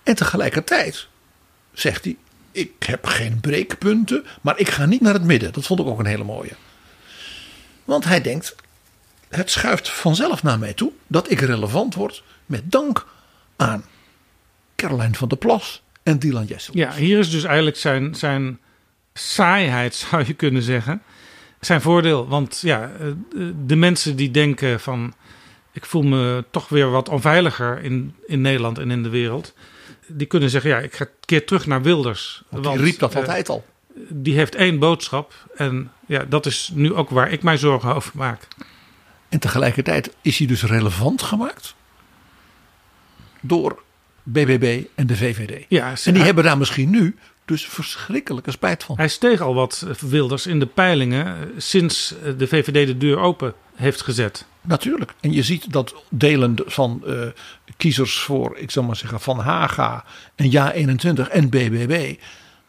En tegelijkertijd zegt hij: Ik heb geen breekpunten, maar ik ga niet naar het midden. Dat vond ik ook een hele mooie. Want hij denkt: Het schuift vanzelf naar mij toe dat ik relevant word met dank aan Caroline van der Plas en Dylan Jessel. Ja, hier is dus eigenlijk zijn, zijn saaiheid, zou je kunnen zeggen. Zijn voordeel, want ja, eh, de mensen die denken van... ik voel me toch weer wat onveiliger in, in Nederland en in de wereld... die kunnen zeggen, ja, ik ga een keer terug naar Wilders. Want die riep dat eh, altijd al. Die heeft één boodschap en ja, dat is nu ook waar ik mij zorgen over maak. En tegelijkertijd is hij dus relevant gemaakt door BBB en de VVD. Ja, en die hebben daar misschien nu dus verschrikkelijke spijt van. Hij steeg al wat Wilders in de peilingen eh, sinds eh, de VVD de deur open heeft gezet. Natuurlijk. En je ziet dat delen van eh, kiezers voor, ik zal maar zeggen, Van Haga en Ja21 en BBB,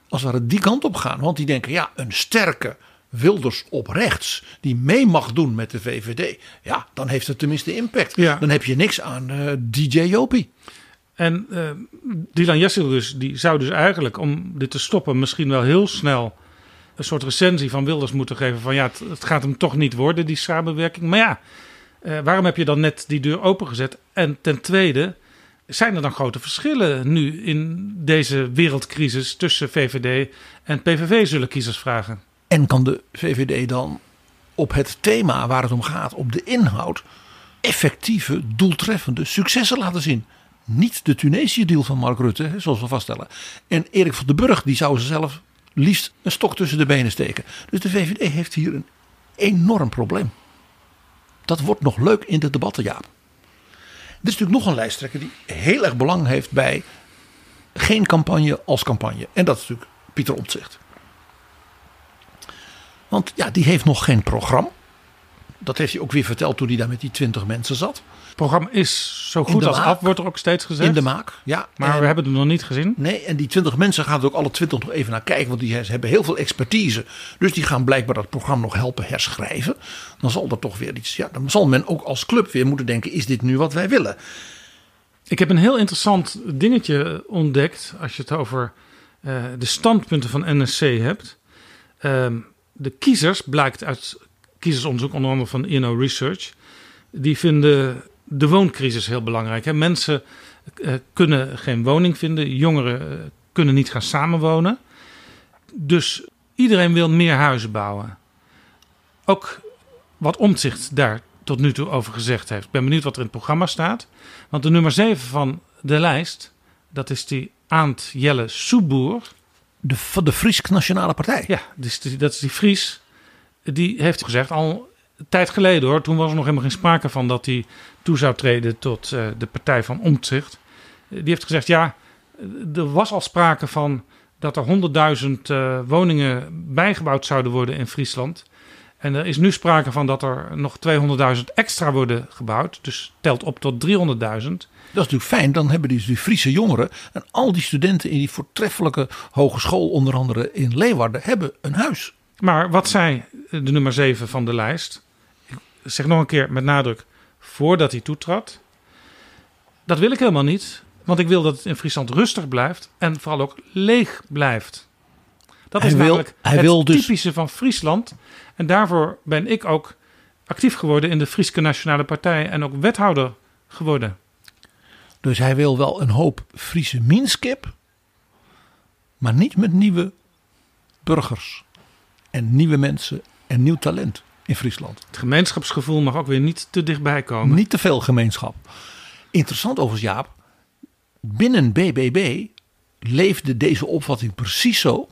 als het ware die kant op gaan. Want die denken, ja, een sterke Wilders op rechts, die mee mag doen met de VVD, ja, dan heeft het tenminste impact. Ja. Dan heb je niks aan eh, DJ Jopie. En eh Dylan Jessel dus, die zou dus eigenlijk om dit te stoppen misschien wel heel snel een soort recensie van Wilders moeten geven van ja, het, het gaat hem toch niet worden, die samenwerking. Maar ja, eh, waarom heb je dan net die deur opengezet? En ten tweede, zijn er dan grote verschillen nu in deze wereldcrisis tussen VVD en PVV, zullen kiezers vragen. En kan de VVD dan op het thema waar het om gaat, op de inhoud, effectieve, doeltreffende successen laten zien? Niet de Tunesië-deal van Mark Rutte, zoals we vaststellen. En Erik van den Burg, die zou ze zelf liefst een stok tussen de benen steken. Dus de VVD heeft hier een enorm probleem. Dat wordt nog leuk in de debatten, Jaap. Er is natuurlijk nog een lijsttrekker die heel erg belang heeft bij geen campagne als campagne. En dat is natuurlijk Pieter Omtzigt. Want ja, die heeft nog geen programma. Dat heeft hij ook weer verteld toen hij daar met die twintig mensen zat. Het programma is zo goed als maak. af, wordt er ook steeds gezegd. In de maak, ja. Maar En- we hebben het nog niet gezien. Nee, en die twintig mensen gaan er ook alle twintig nog even naar kijken. Want die hebben heel veel expertise. Dus die gaan blijkbaar dat programma nog helpen herschrijven. Dan zal er toch weer iets. Ja, dan zal men ook als club weer moeten denken: is dit nu wat wij willen? Ik heb een heel interessant dingetje ontdekt als je het over uh, de standpunten van NSC hebt. Uh, de kiezers, blijkt uit kiezersonderzoek onder andere van INO Research, die vinden de wooncrisis heel belangrijk. Hè? Mensen uh, kunnen geen woning vinden, jongeren kunnen niet gaan samenwonen. Dus iedereen wil meer huizen bouwen. Ook wat Omtzigt daar tot nu toe over gezegd heeft. Ik ben benieuwd wat er in het programma staat. Want de nummer 7 van de lijst, dat is die Aant Jelle Soeboer. De, van de Fries Nationale Partij? Ja, dus die, dat is die Fries. Die heeft gezegd, al een tijd geleden hoor, toen was er nog helemaal geen sprake van dat hij toe zou treden tot uh, de partij van Omtzigt. Die heeft gezegd, ja, er was al sprake van dat er 100.000 uh, woningen bijgebouwd zouden worden in Friesland. En er is nu sprake van dat er nog 200.000 extra worden gebouwd. Dus telt op tot 300.000. Dat is natuurlijk fijn. Dan hebben die, die Friese jongeren en al die studenten in die voortreffelijke hogeschool, onder andere in Leeuwarden, hebben een huis. Maar wat zei de nummer 7 van de lijst? Ik zeg nog een keer met nadruk, voordat hij toetrad. Dat wil ik helemaal niet. Want ik wil dat het in Friesland rustig blijft en vooral ook leeg blijft. Dat hij is wil, namelijk hij het wil dus... typische van Friesland. En daarvoor ben ik ook actief geworden in de Frieske Nationale Partij en ook wethouder geworden. Dus hij wil wel een hoop Friese minskip, maar niet met nieuwe burgers en nieuwe mensen en nieuw talent in Friesland. Het gemeenschapsgevoel mag ook weer niet te dichtbij komen. Niet te veel gemeenschap. Interessant overigens Jaap, binnen BBB leefde deze opvatting precies zo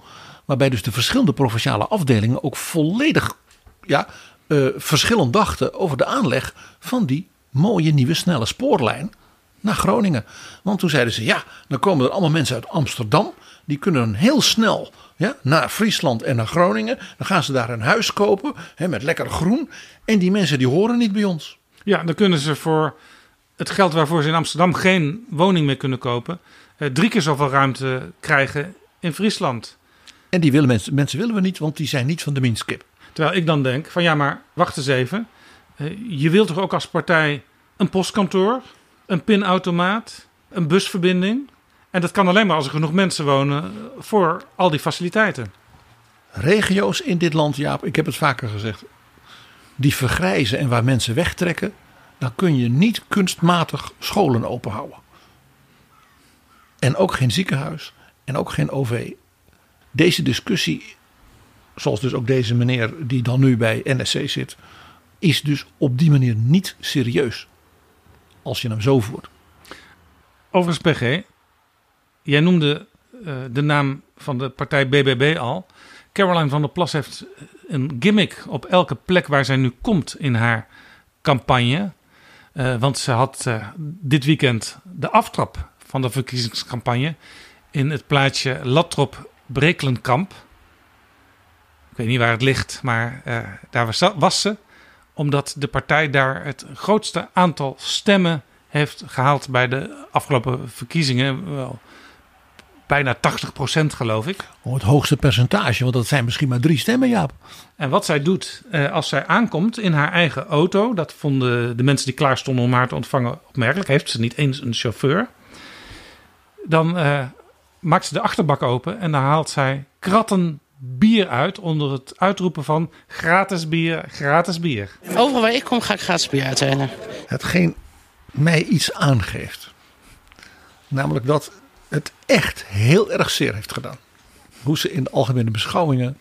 Waarbij dus de verschillende provinciale afdelingen ook volledig ja, uh, verschillend dachten over de aanleg van die mooie nieuwe snelle spoorlijn naar Groningen. Want toen zeiden ze, ja, dan komen er allemaal mensen uit Amsterdam. Die kunnen dan heel snel ja, naar Friesland en naar Groningen. Dan gaan ze daar een huis kopen hè, met lekker groen. En die mensen die horen niet bij ons. Ja, dan kunnen ze voor het geld waarvoor ze in Amsterdam geen woning meer kunnen kopen... Eh, drie keer zoveel ruimte krijgen in Friesland. En die willen mensen, mensen willen we niet, want die zijn niet van de minskip. Terwijl ik dan denk van ja, maar wacht eens even. Eh, je wilt toch ook als partij een postkantoor, een pinautomaat, een busverbinding. En dat kan alleen maar als er genoeg mensen wonen voor al die faciliteiten. Regio's in dit land, Jaap, ik heb het vaker gezegd, die vergrijzen en waar mensen wegtrekken, dan kun je niet kunstmatig scholen openhouden. En ook geen ziekenhuis en ook geen OV deze discussie, zoals dus ook deze meneer die dan nu bij NSC zit, is dus op die manier niet serieus. Als je hem zo voert. Overigens, PG, jij noemde uh, de naam van de partij BBB al. Caroline van der Plas heeft een gimmick op elke plek waar zij nu komt in haar campagne. Uh, want ze had uh, dit weekend de aftrap van de verkiezingscampagne in het plaatsje Latrop Brekelenkamp. Ik weet niet waar het ligt, maar daar was, ze. Omdat de partij daar het grootste aantal stemmen heeft gehaald bij de afgelopen verkiezingen. Wel, bijna 80% geloof ik. Oh, het hoogste percentage, want dat zijn misschien maar drie stemmen, Jaap. En wat zij doet uh, als zij aankomt in haar eigen auto... dat vonden de mensen die klaar stonden om haar te ontvangen opmerkelijk. Heeft ze niet eens een chauffeur. Dan uh, maakt ze de achterbak open en dan haalt zij kratten bier uit onder het uitroepen van gratis bier, gratis bier. Overal waar ik kom ga ik gratis bier uitdelen. Hetgeen mij iets aangeeft. Namelijk dat het echt heel erg zeer heeft gedaan. Hoe ze in de algemene beschouwingen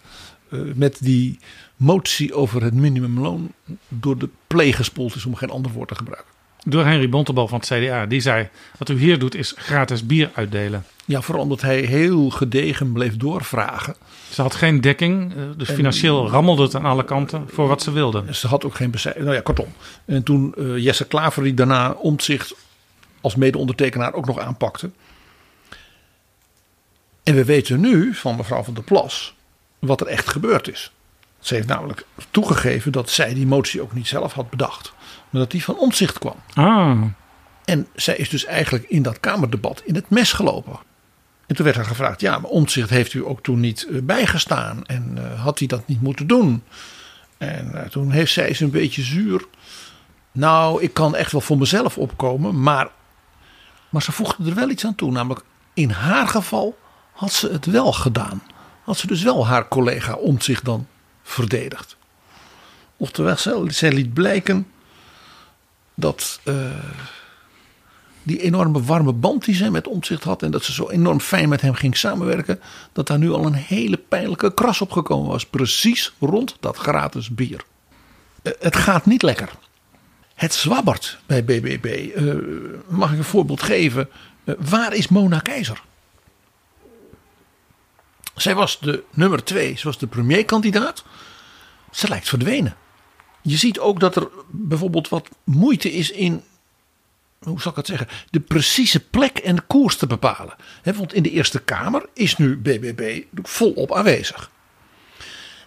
uh, met die motie over het minimumloon door de pleeg gespoeld is om geen ander woord te gebruiken. Door Henry Bontebal van het CDA. Die zei, wat u hier doet is gratis bier uitdelen. Ja, vooral omdat hij heel gedegen bleef doorvragen. Ze had geen dekking, eh, dus financieel rammelde het aan alle kanten voor wat ze wilde. Ze had ook geen. Nou ja, kortom. En toen uh, Jesse Klaver die daarna omzicht als mede-ondertekenaar ook nog aanpakte. En we weten nu van mevrouw van der Plas wat er echt gebeurd is. Ze heeft namelijk toegegeven dat zij die motie ook niet zelf had bedacht. Maar dat die van omzicht kwam. Ah. En zij is dus eigenlijk in dat Kamerdebat in het mes gelopen. En toen werd haar gevraagd: ja, maar omzicht heeft u ook toen niet eh, bijgestaan. En uh, had hij dat niet moeten doen? En uh, toen heeft zij ze een beetje zuur. Nou, ik kan echt wel voor mezelf opkomen. Maar Maar ze voegde er wel iets aan toe. Namelijk, in haar geval had ze het wel gedaan. Had ze dus wel haar collega om zich dan verdedigd. Oftewel, zij, liet blijken dat uh, die enorme warme band die zij met omzicht had. En dat ze zo enorm fijn met hem ging samenwerken. Dat daar nu al een hele pijnlijke kras op gekomen was. Precies rond dat gratis bier. Uh, het gaat niet lekker. Het zwabbert bij BBB. Uh, mag ik een voorbeeld geven? waar is Mona Keizer? Zij was de nummer twee, ze was de premierkandidaat. Ze lijkt verdwenen. Je ziet ook dat er bijvoorbeeld wat moeite is in, hoe zal ik het zeggen, de precieze plek en de koers te bepalen. want in de Eerste Kamer is nu BBB volop aanwezig.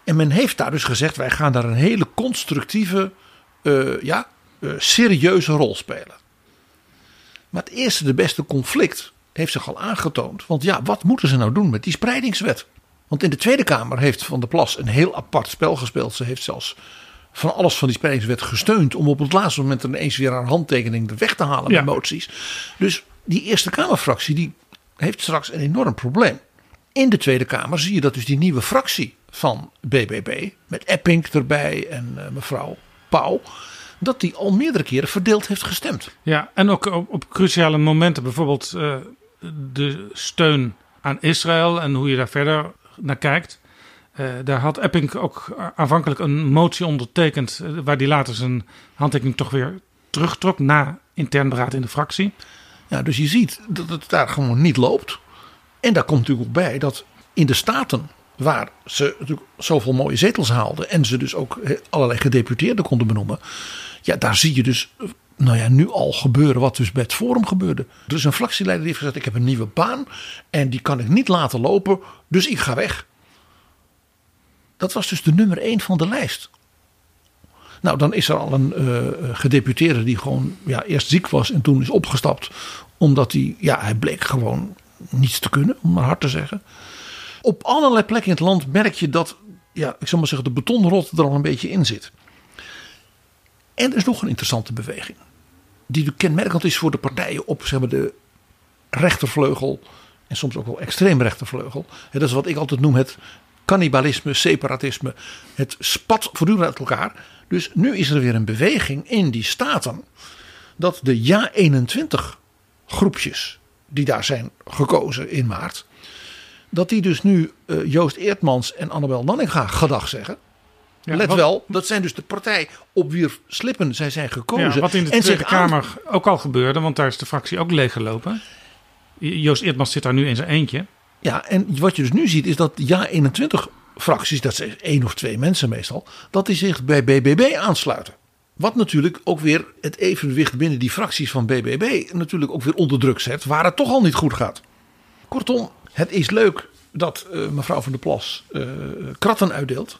En men heeft daar dus gezegd: wij gaan daar een hele constructieve, uh, ja, uh, serieuze rol spelen. Maar het eerste, de beste conflict heeft zich al aangetoond. Want ja, wat moeten ze nou doen met die spreidingswet? Want in de Tweede Kamer heeft Van der Plas een heel apart spel gespeeld. Ze heeft zelfs van alles van die spreidingswet gesteund. om op het laatste moment ineens weer haar handtekening er weg te halen ja. bij moties. Dus die Eerste Kamerfractie die heeft straks een enorm probleem. In de Tweede Kamer zie je dat dus die nieuwe fractie van BBB. met Epping erbij en uh, mevrouw Pauw dat die al meerdere keren verdeeld heeft gestemd. Ja, en ook op, op cruciale momenten, bijvoorbeeld uh, de steun aan Israël en hoe je daar verder naar kijkt. Uh, daar had Epping ook aanvankelijk een motie ondertekend, uh, waar die later zijn handtekening toch weer terugtrok na intern beraad in de fractie. Ja, dus je ziet dat het daar gewoon niet loopt. En daar komt natuurlijk ook bij dat in de Staten, waar ze natuurlijk zoveel mooie zetels haalden en ze dus ook allerlei gedeputeerden konden benoemen, ja, daar zie je dus nou ja, nu al gebeuren wat dus bij het Forum gebeurde. Er is een fractieleider die heeft gezegd: Ik heb een nieuwe baan en die kan ik niet laten lopen, dus ik ga weg. Dat was dus de nummer 1 van de lijst. Nou, dan is er al een uh, gedeputeerde die gewoon ja, eerst ziek was en toen is opgestapt. Omdat hij, ja, hij bleek gewoon niets te kunnen, om maar hard te zeggen. Op allerlei plekken in het land merk je dat, ja, ik zal maar zeggen, de betonrot er al een beetje in zit. En er is nog een interessante beweging. Die kenmerkend is voor de partijen op zeg maar, de rechtervleugel. En soms ook wel extreem rechtervleugel. Dat is wat ik altijd noem het cannibalisme, separatisme. Het spat voortdurend uit elkaar. Dus nu is er weer een beweging in die staten. Dat de Ja-21 groepjes die daar zijn gekozen in maart. Dat die dus nu uh, Joost Eertmans en Annabel Nanninga gedag zeggen. Ja, Let wel, dat zijn dus de partij op wier slippen zij zijn gekozen. Ja, wat in de en Tweede Kamer ook al gebeurde, want daar is de fractie ook leeggelopen. Joost Eertmans zit daar nu in zijn eentje. Ja, en wat je dus nu ziet is dat ja 21 fracties, dat zijn één of twee mensen meestal, dat die zich bij BBB aansluiten. Wat natuurlijk ook weer het evenwicht binnen die fracties van BBB natuurlijk ook weer onder druk zet, waar het toch al niet goed gaat. Kortom, het is leuk dat uh, mevrouw van der Plas uh, kratten uitdeelt.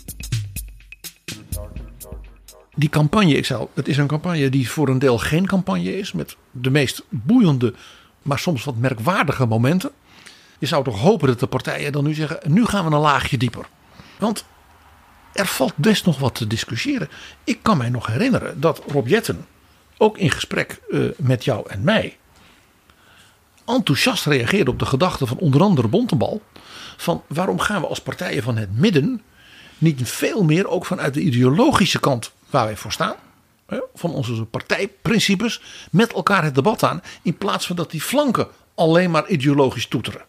Die campagne, ik zou, het is een campagne die voor een deel geen campagne is. Met de meest boeiende, maar soms wat merkwaardige momenten. Je zou toch hopen dat de partijen dan nu zeggen: nu gaan we een laagje dieper. Want er valt best nog wat te discussiëren. Ik kan mij nog herinneren dat Rob Jetten, ook in gesprek uh, met jou en mij, enthousiast reageerde op de gedachte van onder andere Bontebal. Van waarom gaan we als partijen van het midden niet veel meer ook vanuit de ideologische kant waar wij voor staan. Van onze partijprincipes met elkaar het debat aan. In plaats van dat die flanken alleen maar ideologisch toeteren.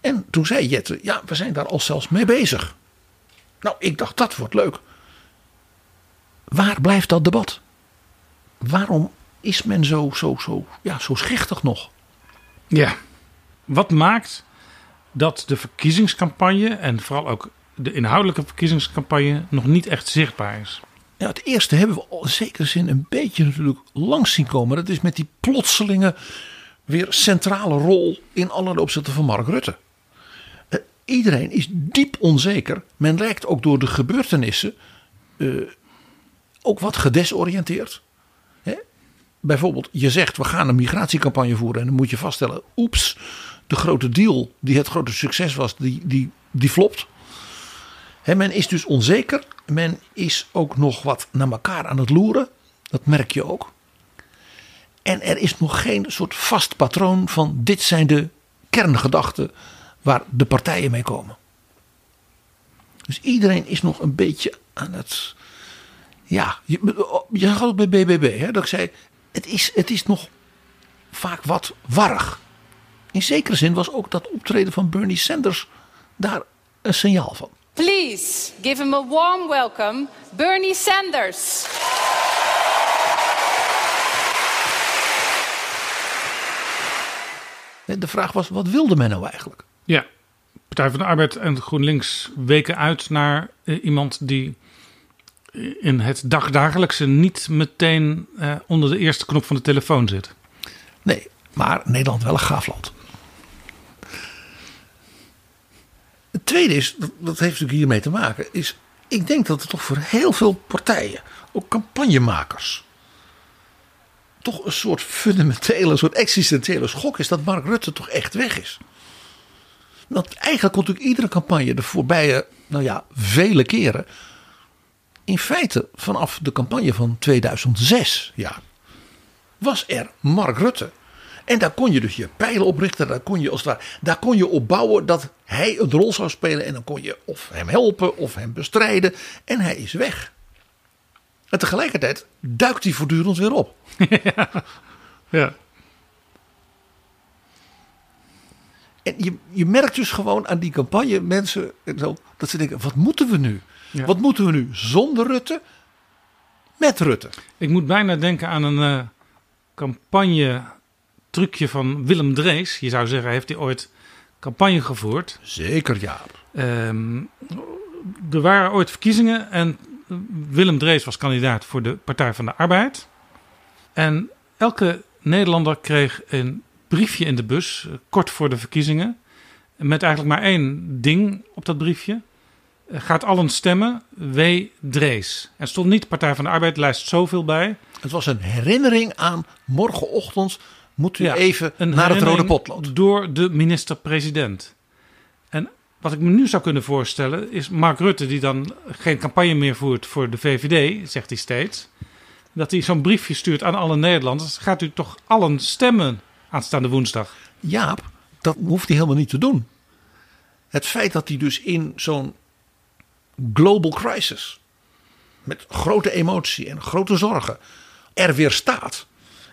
En toen zei Jette, ja, we zijn daar al zelfs mee bezig. Nou, ik dacht, dat wordt leuk. Waar blijft dat debat? Waarom is men zo, zo, zo, ja, zo schichtig nog? Ja, wat maakt dat de verkiezingscampagne en vooral ook de inhoudelijke verkiezingscampagne nog niet echt zichtbaar is? Ja, het eerste hebben we in zekere zin een beetje natuurlijk langs zien komen. Dat is met die plotselinge weer centrale rol in allerlei opzetten van Mark Rutte. Eh, iedereen is diep onzeker. Men lijkt ook door de gebeurtenissen eh, ook wat gedesoriënteerd. Hè? Bijvoorbeeld, je zegt we gaan een migratiecampagne voeren en dan moet je vaststellen, oeps, de grote deal die het grote succes was, die, die, die flopt. Hè, men is dus onzeker. Men is ook nog wat naar elkaar aan het loeren. Dat merk je ook. En er is nog geen soort vast patroon van dit zijn de kerngedachten waar de partijen mee komen. Dus iedereen is nog een beetje aan het. Ja, je, je zag bij BBB, hè, dat ik zei: het is, het is nog vaak wat warrig. In zekere zin was ook dat optreden van Bernie Sanders daar een signaal van. Please give him a warm welcome, Bernie Sanders. De vraag was, wat wilde men nou eigenlijk? Ja, Partij van de Arbeid en GroenLinks weken uit naar eh, iemand die in het dagdagelijkse niet meteen eh, onder de eerste knop van de telefoon zit. Nee, maar Nederland wel een gaaf land. Het tweede is, dat, heeft natuurlijk hiermee te maken, is ik denk dat er toch voor heel veel partijen, ook campagnemakers, toch een soort fundamentele, een soort existentiële schok is dat Mark Rutte toch echt weg is. Want eigenlijk kon natuurlijk iedere campagne de voorbije, nou ja, vele keren, in feite vanaf de campagne van 2006, ja, was er Mark Rutte. En daar kon je dus je pijlen op richten. Daar kon je, als het ware, daar kon je op bouwen dat hij een rol zou spelen. En dan kon je of hem helpen of hem bestrijden. En hij is weg. En tegelijkertijd duikt hij voortdurend weer op. ja. ja. En je, je merkt dus gewoon aan die campagne mensen en zo, dat ze denken: wat moeten we nu? Ja. Wat moeten we nu zonder Rutte? Met Rutte. Ik moet bijna denken aan een eh, campagne trucje van Willem Drees. Je zou zeggen, heeft hij ooit campagne gevoerd? Zeker, ja. Ehm, er waren ooit verkiezingen en Willem Drees was kandidaat voor de Partij van de Arbeid. En elke Nederlander kreeg een briefje in de bus, eh, kort voor de verkiezingen. Met eigenlijk maar één ding op dat briefje. Eh, Gaat allen stemmen, W. Drees. Er stond niet Partij van de Arbeid, lijst zoveel bij. Het was een herinnering aan morgenochtend moet u Ja, even naar het rode potlood. Door de minister-president. En wat ik me nu zou kunnen voorstellen is Mark Rutte, die dan geen campagne meer voert voor de VVD, zegt hij steeds. Dat hij zo'n briefje stuurt aan alle Nederlanders. Gaat u toch allen stemmen aanstaande woensdag? Jaap, dat hoeft hij helemaal niet te doen. Het feit dat hij dus in zo'n global crisis, met grote emotie en grote zorgen, er weer staat.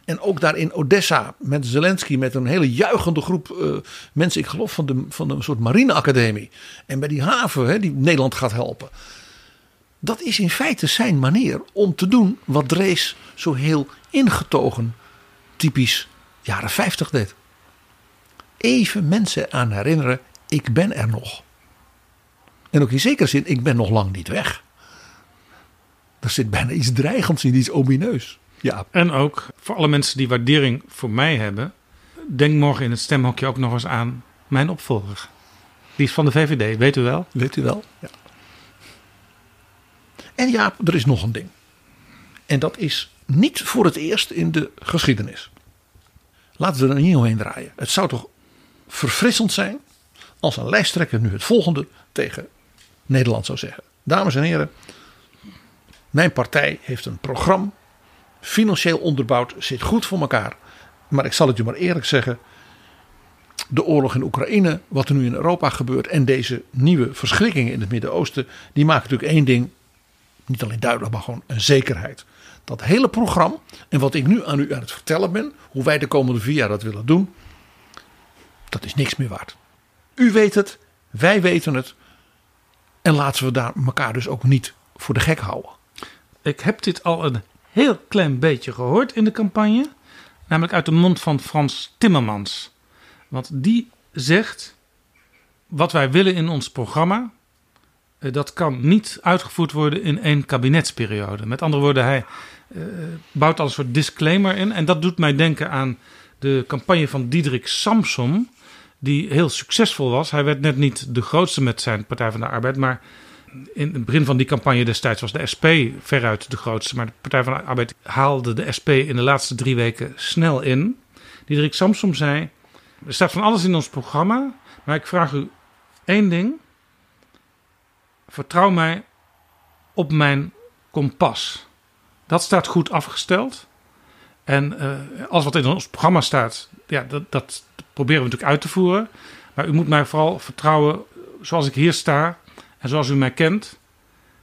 En ook daar in Odessa met Zelensky, met een hele juichende groep eh, mensen, ik geloof van, de, van een soort marineacademie. En bij die haven hè, die Nederland gaat helpen. Dat is in feite zijn manier om te doen wat Drees zo heel ingetogen, typisch jaren 50 deed. Even mensen aan herinneren, ik ben er nog. En ook in zekere zin, ik ben nog lang niet weg. Er zit bijna iets dreigends in, iets omineus. Ja, En ook voor alle mensen die waardering voor mij hebben. Denk morgen in het stemhokje ook nog eens aan mijn opvolger. Die is van de VVD, weet u wel? Weet u wel? Ja. En ja, er is nog een ding. En dat is niet voor het eerst in de geschiedenis. Laten we er niet omheen draaien. Het zou toch verfrissend zijn als een lijsttrekker nu het volgende tegen Nederland zou zeggen. Dames en heren, mijn partij heeft een programma, financieel onderbouwd, zit goed voor elkaar. Maar ik zal het u maar eerlijk zeggen, de oorlog in Oekraïne, wat er nu in Europa gebeurt en deze nieuwe verschrikkingen in het Midden-Oosten, die maken natuurlijk één ding niet alleen duidelijk, maar gewoon een zekerheid. Dat hele programma en wat ik nu aan u aan het vertellen ben, hoe wij de komende vier jaar dat willen doen, dat is niks meer waard. U weet het, wij weten het. En laten we daar elkaar dus ook niet voor de gek houden. Ik heb dit al een heel klein beetje gehoord in de campagne. Namelijk uit de mond van Frans Timmermans. Want die zegt: wat wij willen in ons programma. eh, Dat kan niet uitgevoerd worden in één kabinetsperiode. Met andere woorden, hij eh, bouwt al een soort disclaimer in. En dat doet mij denken aan de campagne van Diederik Samsom, die heel succesvol was. Hij werd net niet de grootste met zijn Partij van de Arbeid, maar in het begin van die campagne destijds was de SP veruit de grootste. Maar de Partij van de Arbeid haalde de SP in de laatste drie weken snel in. Diederik Samsom zei: Er staat van alles in ons programma, maar ik vraag u één ding. Vertrouw mij op mijn kompas. Dat staat goed afgesteld. En uh, alles wat in ons programma staat, ja, dat, dat proberen we natuurlijk uit te voeren. Maar u moet mij vooral vertrouwen zoals ik hier sta en zoals u mij kent.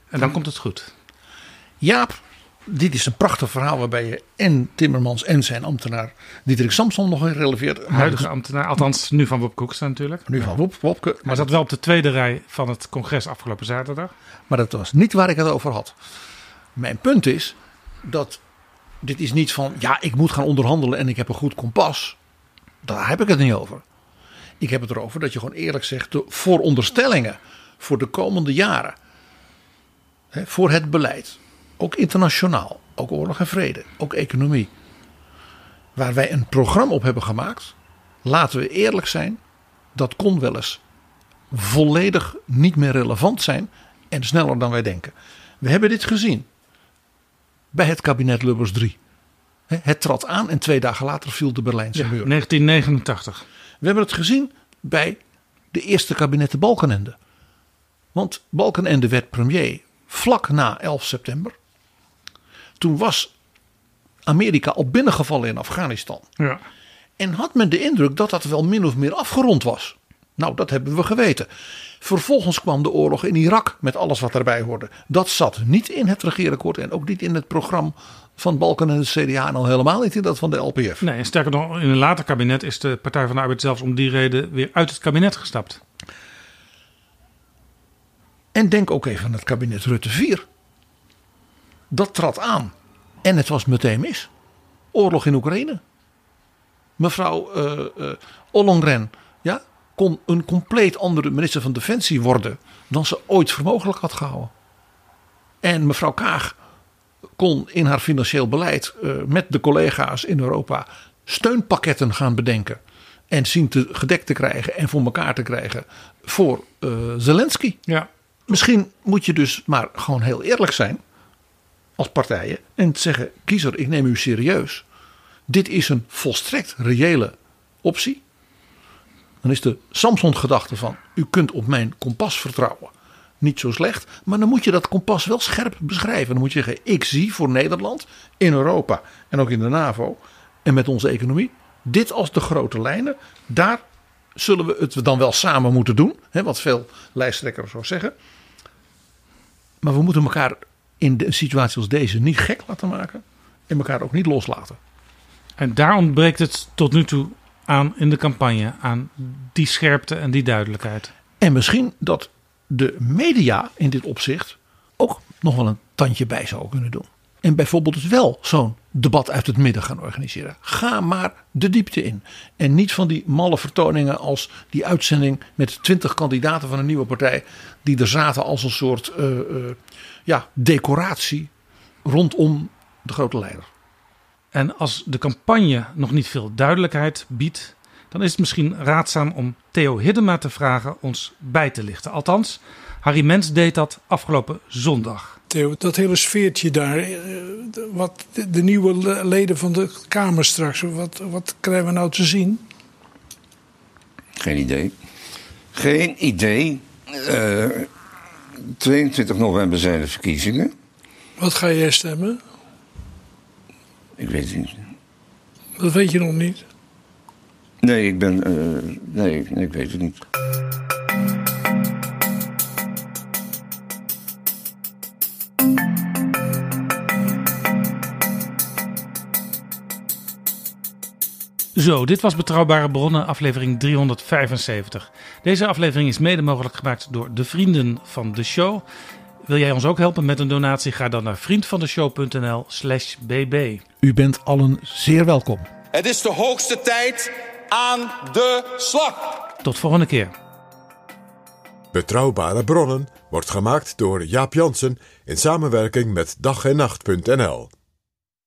En dan komt het goed. Jaap, dit is een prachtig verhaal waarbij je en Timmermans en zijn ambtenaar Diederik Samson nog in releveert. Huidige ambtenaar, althans nu van Wopke Hoekstra natuurlijk. Nu van Wop, Wopke. Maar zat wel op de tweede rij van het congres afgelopen zaterdag. Maar dat was niet waar ik het over had. Mijn punt is dat dit is niet van, ja, ik moet gaan onderhandelen en ik heb een goed kompas. Daar heb ik het niet over. Ik heb het erover dat je gewoon eerlijk zegt, de vooronderstellingen voor de komende jaren, hè, voor het beleid, ook internationaal, ook oorlog en vrede, ook economie, waar wij een programma op hebben gemaakt, laten we eerlijk zijn, dat kon wel eens volledig niet meer relevant zijn en sneller dan wij denken. We hebben dit gezien bij het kabinet Lubbers 3. Het trad aan en twee dagen later viel de Berlijnse Ja, muur. 1989. We hebben het gezien bij de eerste kabinetten Balkenende. Want Balkenende werd premier vlak na 11 september. Toen was Amerika al binnengevallen in Afghanistan. Ja. En had men de indruk dat dat wel min of meer afgerond was. Nou, dat hebben we geweten. Vervolgens kwam de oorlog in Irak met alles wat daarbij hoorde. Dat zat niet in het regeerakkoord en ook niet in het programma van Balken en de CDA en al helemaal niet in dat van de LPF. Nee, en sterker nog, in een later kabinet is de Partij van de Arbeid zelfs om die reden weer uit het kabinet gestapt. En denk ook even aan het kabinet Rutte 4. Dat trad aan. En het was meteen mis. Oorlog in Oekraïne. Mevrouw eh, Ollongren ja, kon een compleet andere minister van Defensie worden dan ze ooit voor mogelijk had gehouden. En mevrouw Kaag kon in haar financieel beleid eh, met de collega's in Europa steunpakketten gaan bedenken. En zien te gedekt te krijgen en voor elkaar te krijgen voor Zelensky. Ja. Misschien moet je dus maar gewoon heel eerlijk zijn als partijen en zeggen: kiezer, ik neem u serieus. Dit is een volstrekt reële optie. Dan is de Samson-gedachte van: u kunt op mijn kompas vertrouwen. Niet zo slecht, maar dan moet je dat kompas wel scherp beschrijven. Dan moet je zeggen: ik zie voor Nederland, in Europa en ook in de NAVO en met onze economie dit als de grote lijnen. Daar zullen we het dan wel samen moeten doen, hè, wat veel lijsttrekkers zo zeggen. Maar we moeten elkaar in een situatie als deze niet gek laten maken en elkaar ook niet loslaten. En daar ontbreekt het tot nu toe aan in de campagne. Aan die scherpte en die duidelijkheid. En misschien dat de media in dit opzicht ook nog wel een tandje bij zou kunnen doen. En bijvoorbeeld dus wel zo'n debat uit het midden gaan organiseren. Ga maar de diepte in. En niet van die malle vertoningen als die uitzending met twintig kandidaten van een nieuwe partij. Die er zaten als een soort eh, eh, ja, decoratie rondom de grote leider. En als de campagne nog niet veel duidelijkheid biedt, dan is het misschien raadzaam om Theo Hiddema te vragen ons bij te lichten. Althans, Harry Mens deed dat afgelopen zondag. Theo, dat hele sfeertje daar, eh, wat de, nieuwe le- leden van de Kamer straks, wat, wat krijgen we nou te zien? Geen idee. Geen idee. Eh, 22 november zijn de verkiezingen. Wat ga jij stemmen? Ik weet het niet. Dat weet je nog niet. Nee, ik ben. eh, nee, ik weet het niet. Zo, dit was Betrouwbare Bronnen, aflevering 375. Deze aflevering is mede mogelijk gemaakt door de vrienden van de show. Wil jij ons ook helpen met een donatie? Ga dan naar vriendvandeshow.nl slash bb. U bent allen zeer welkom. Het is de hoogste tijd aan de slag. Tot volgende keer. Betrouwbare bronnen wordt gemaakt door Jaap Jansen in samenwerking met dag en nacht.nl.